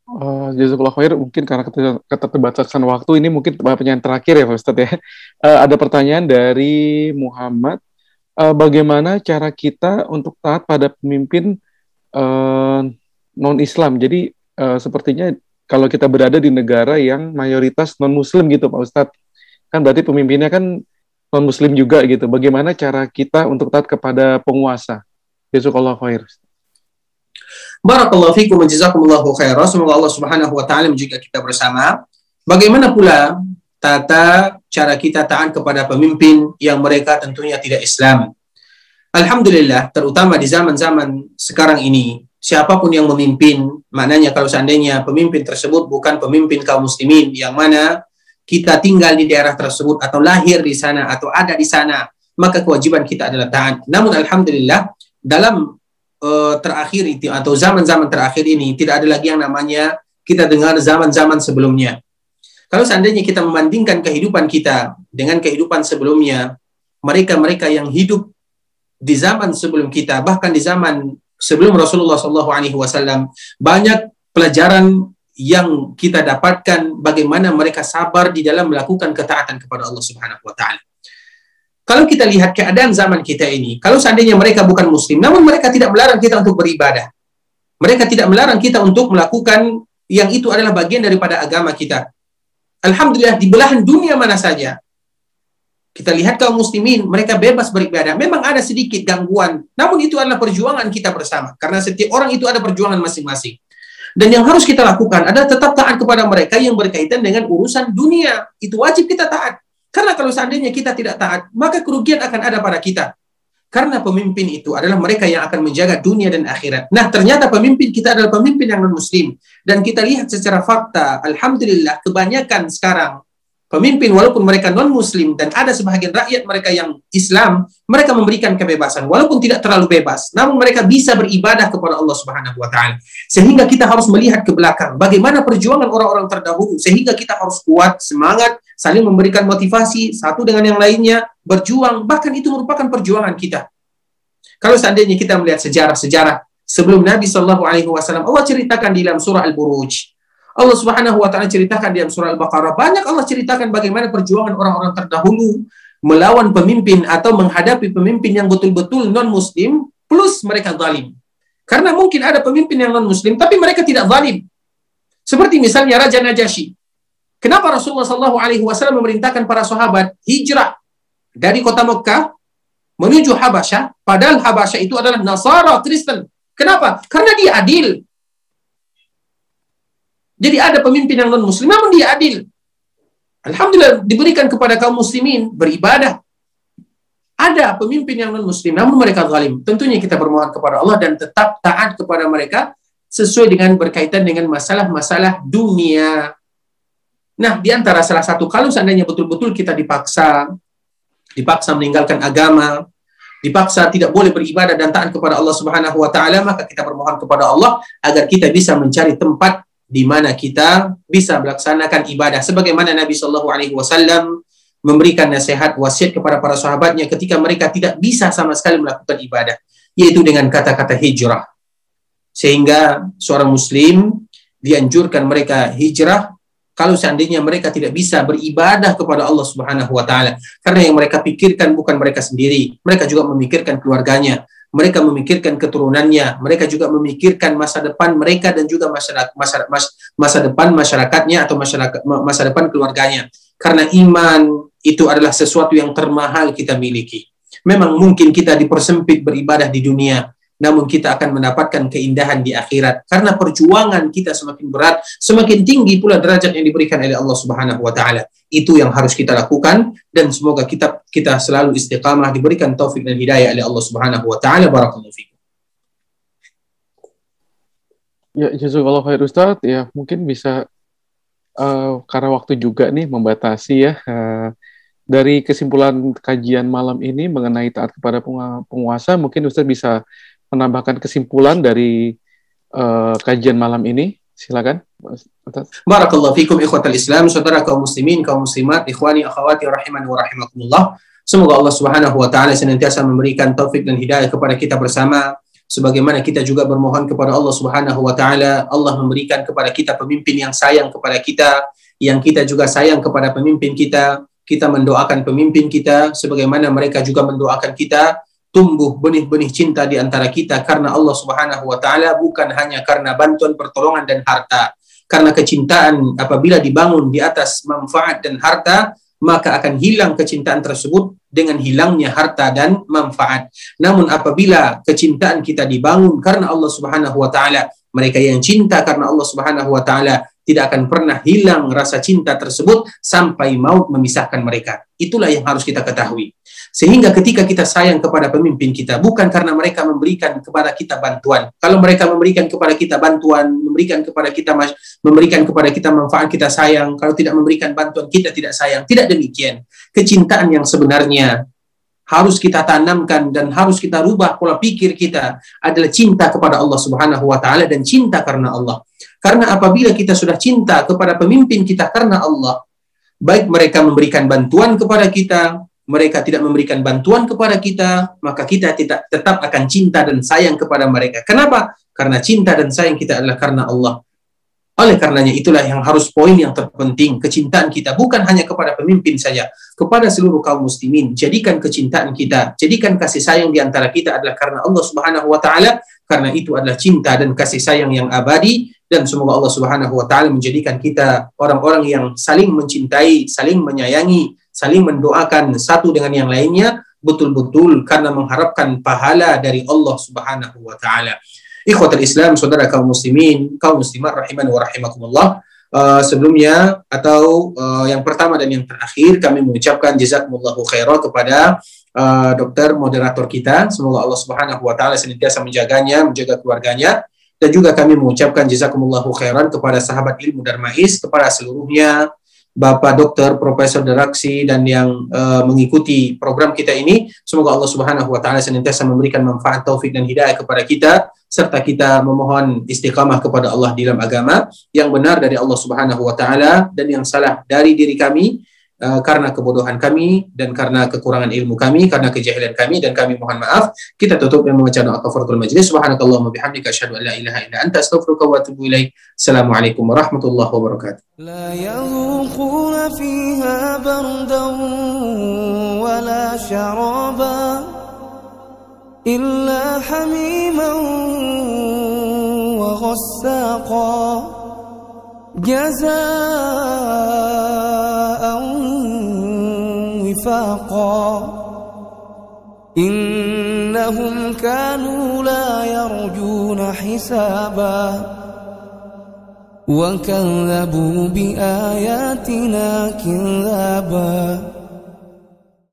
Uh, jazakallah khair mungkin karena keterbatasan waktu ini mungkin pertanyaan terakhir ya Pak Ustadz ya. Uh, ada pertanyaan dari Muhammad. Uh, bagaimana cara kita untuk taat pada pemimpin uh, non Islam? Jadi uh, sepertinya kalau kita berada di negara yang mayoritas non Muslim gitu Pak Ustadz, kan berarti pemimpinnya kan non Muslim juga gitu. Bagaimana cara kita untuk taat kepada penguasa? Jazakallah khair. Barakallahu fikum wa jazakumullahu khairan. Semoga Allah Subhanahu wa taala menjaga kita bersama. Bagaimana pula tata cara kita taat kepada pemimpin yang mereka tentunya tidak Islam. Alhamdulillah, terutama di zaman-zaman sekarang ini, siapa pun yang memimpin, maknanya kalau seandainya pemimpin tersebut bukan pemimpin kaum muslimin yang mana kita tinggal di daerah tersebut atau lahir di sana atau ada di sana, maka kewajiban kita adalah taat. Namun alhamdulillah dalam uh, terakhir itu atau zaman-zaman terakhir ini tidak ada lagi yang namanya kita dengar zaman-zaman sebelumnya. Kalau seandainya kita membandingkan kehidupan kita dengan kehidupan sebelumnya, mereka-mereka yang hidup di zaman sebelum kita, bahkan di zaman sebelum Rasulullah Wasallam banyak pelajaran yang kita dapatkan bagaimana mereka sabar di dalam melakukan ketaatan kepada Allah Subhanahu Wa Taala. Kalau kita lihat keadaan zaman kita ini, kalau seandainya mereka bukan Muslim, namun mereka tidak melarang kita untuk beribadah, mereka tidak melarang kita untuk melakukan yang itu adalah bagian daripada agama kita. Alhamdulillah di belahan dunia mana saja kita lihat kaum muslimin, mereka bebas beribadah. Memang ada sedikit gangguan, namun itu adalah perjuangan kita bersama. Karena setiap orang itu ada perjuangan masing-masing. Dan yang harus kita lakukan adalah tetap taat kepada mereka yang berkaitan dengan urusan dunia. Itu wajib kita taat. Karena kalau seandainya kita tidak taat, maka kerugian akan ada pada kita. Karena pemimpin itu adalah mereka yang akan menjaga dunia dan akhirat. Nah, ternyata pemimpin kita adalah pemimpin yang non-muslim. Dan kita lihat secara fakta, Alhamdulillah, kebanyakan sekarang pemimpin walaupun mereka non muslim dan ada sebagian rakyat mereka yang Islam mereka memberikan kebebasan walaupun tidak terlalu bebas. Namun mereka bisa beribadah kepada Allah Subhanahu wa taala. Sehingga kita harus melihat ke belakang bagaimana perjuangan orang-orang terdahulu sehingga kita harus kuat semangat saling memberikan motivasi satu dengan yang lainnya berjuang. Bahkan itu merupakan perjuangan kita. Kalau seandainya kita melihat sejarah-sejarah sebelum Nabi Shallallahu alaihi wasallam Allah ceritakan di dalam surah Al-Buruj Allah Subhanahu wa taala ceritakan di dalam surah Al-Baqarah, banyak Allah ceritakan bagaimana perjuangan orang-orang terdahulu melawan pemimpin atau menghadapi pemimpin yang betul-betul non muslim plus mereka zalim. Karena mungkin ada pemimpin yang non muslim tapi mereka tidak zalim. Seperti misalnya Raja Najasyi. Kenapa Rasulullah Shallallahu alaihi wasallam memerintahkan para sahabat hijrah dari kota Mekah menuju Habasyah, padahal Habasyah itu adalah Nasara Kristen. Kenapa? Karena dia adil. Jadi ada pemimpin yang non-muslim, namun dia adil. Alhamdulillah diberikan kepada kaum muslimin beribadah. Ada pemimpin yang non-muslim, namun mereka zalim. Tentunya kita bermohon kepada Allah dan tetap taat kepada mereka sesuai dengan berkaitan dengan masalah-masalah dunia. Nah, di antara salah satu kalau seandainya betul-betul kita dipaksa dipaksa meninggalkan agama, dipaksa tidak boleh beribadah dan taat kepada Allah Subhanahu wa taala, maka kita bermohon kepada Allah agar kita bisa mencari tempat di mana kita bisa melaksanakan ibadah sebagaimana Nabi Shallallahu Alaihi Wasallam memberikan nasihat wasiat kepada para sahabatnya ketika mereka tidak bisa sama sekali melakukan ibadah yaitu dengan kata-kata hijrah. Sehingga seorang muslim dianjurkan mereka hijrah kalau seandainya mereka tidak bisa beribadah kepada Allah Subhanahu wa taala. Karena yang mereka pikirkan bukan mereka sendiri mereka juga memikirkan keluarganya mereka memikirkan keturunannya, mereka juga memikirkan masa depan mereka dan juga masyarakat masa, masa depan masyarakatnya atau masyarakat masa depan keluarganya. Karena iman itu adalah sesuatu yang termahal kita miliki. Memang mungkin kita dipersempit beribadah di dunia, namun kita akan mendapatkan keindahan di akhirat karena perjuangan kita semakin berat, semakin tinggi pula derajat yang diberikan oleh Allah Subhanahu wa taala. Itu yang harus kita lakukan dan semoga kita kita selalu istiqamah diberikan taufik dan hidayah oleh Allah Subhanahu wa taala. Barakallahu fikum. Ya, jazakallahu khair Ustaz. Ya, mungkin bisa uh, karena waktu juga nih membatasi ya. Uh, dari kesimpulan kajian malam ini mengenai taat kepada penguasa, mungkin Ustaz bisa menambahkan kesimpulan dari uh, kajian malam ini? Silakan. Barakallahu fikum ikhwatal Islam, saudara kaum muslimin, kaum muslimat, ikhwani akhwati rahimani wa rahimakumullah. Semoga Allah Subhanahu wa taala senantiasa memberikan taufik dan hidayah kepada kita bersama sebagaimana kita juga bermohon kepada Allah Subhanahu wa taala Allah memberikan kepada kita pemimpin yang sayang kepada kita yang kita juga sayang kepada pemimpin kita kita mendoakan pemimpin kita sebagaimana mereka juga mendoakan kita tumbuh benih-benih cinta di antara kita karena Allah Subhanahu wa taala bukan hanya karena bantuan pertolongan dan harta Karena kecintaan apabila dibangun di atas manfaat dan harta, maka akan hilang kecintaan tersebut dengan hilangnya harta dan manfaat. Namun apabila kecintaan kita dibangun karena Allah Subhanahu wa taala, mereka yang cinta karena Allah Subhanahu wa taala tidak akan pernah hilang rasa cinta tersebut sampai maut memisahkan mereka. Itulah yang harus kita ketahui. Sehingga ketika kita sayang kepada pemimpin kita, bukan karena mereka memberikan kepada kita bantuan. Kalau mereka memberikan kepada kita bantuan, memberikan kepada kita memberikan kepada kita manfaat, kita sayang. Kalau tidak memberikan bantuan, kita tidak sayang. Tidak demikian. Kecintaan yang sebenarnya harus kita tanamkan dan harus kita rubah pola pikir kita adalah cinta kepada Allah Subhanahu wa taala dan cinta karena Allah. Karena apabila kita sudah cinta kepada pemimpin kita karena Allah, baik mereka memberikan bantuan kepada kita, mereka tidak memberikan bantuan kepada kita, maka kita tidak tetap akan cinta dan sayang kepada mereka. Kenapa? Karena cinta dan sayang kita adalah karena Allah. Oleh karenanya itulah yang harus poin yang terpenting. Kecintaan kita bukan hanya kepada pemimpin saja, kepada seluruh kaum muslimin. Jadikan kecintaan kita, jadikan kasih sayang di antara kita adalah karena Allah Subhanahu wa taala, karena itu adalah cinta dan kasih sayang yang abadi dan semoga Allah Subhanahu wa taala menjadikan kita orang-orang yang saling mencintai, saling menyayangi, saling mendoakan satu dengan yang lainnya betul-betul karena mengharapkan pahala dari Allah Subhanahu wa taala. Ikhwatul Islam, saudara kaum muslimin, kaum muslimat rahiman wa rahimakumullah. Uh, sebelumnya atau uh, yang pertama dan yang terakhir kami mengucapkan jazakumullahu khairan kepada uh, dokter moderator kita. Semoga Allah Subhanahu wa taala senantiasa menjaganya, menjaga keluarganya dan juga kami mengucapkan jazakumullahu khairan kepada sahabat ilmu Darmais, kepada seluruhnya Bapak Dokter Profesor Deraksi dan yang uh, mengikuti program kita ini. Semoga Allah Subhanahu wa taala senantiasa memberikan manfaat taufik dan hidayah kepada kita serta kita memohon istiqamah kepada Allah di dalam agama yang benar dari Allah Subhanahu wa taala dan yang salah dari diri kami uh, karena kebodohan kami dan karena kekurangan ilmu kami, karena kejahilan kami dan kami mohon maaf. Kita tutup dengan membaca doa kafaratul majlis. Subhanakallahumma bihamdika asyhadu an la ilaha illa anta astaghfiruka wa atubu ilaik. Assalamualaikum warahmatullahi wabarakatuh. La yazuquna fiha bardan wala syaraba illa hamiman wa ghassaqa جزاء وفاقا إنهم كانوا لا يرجون حسابا. وكذبوا بآياتنا كذابا.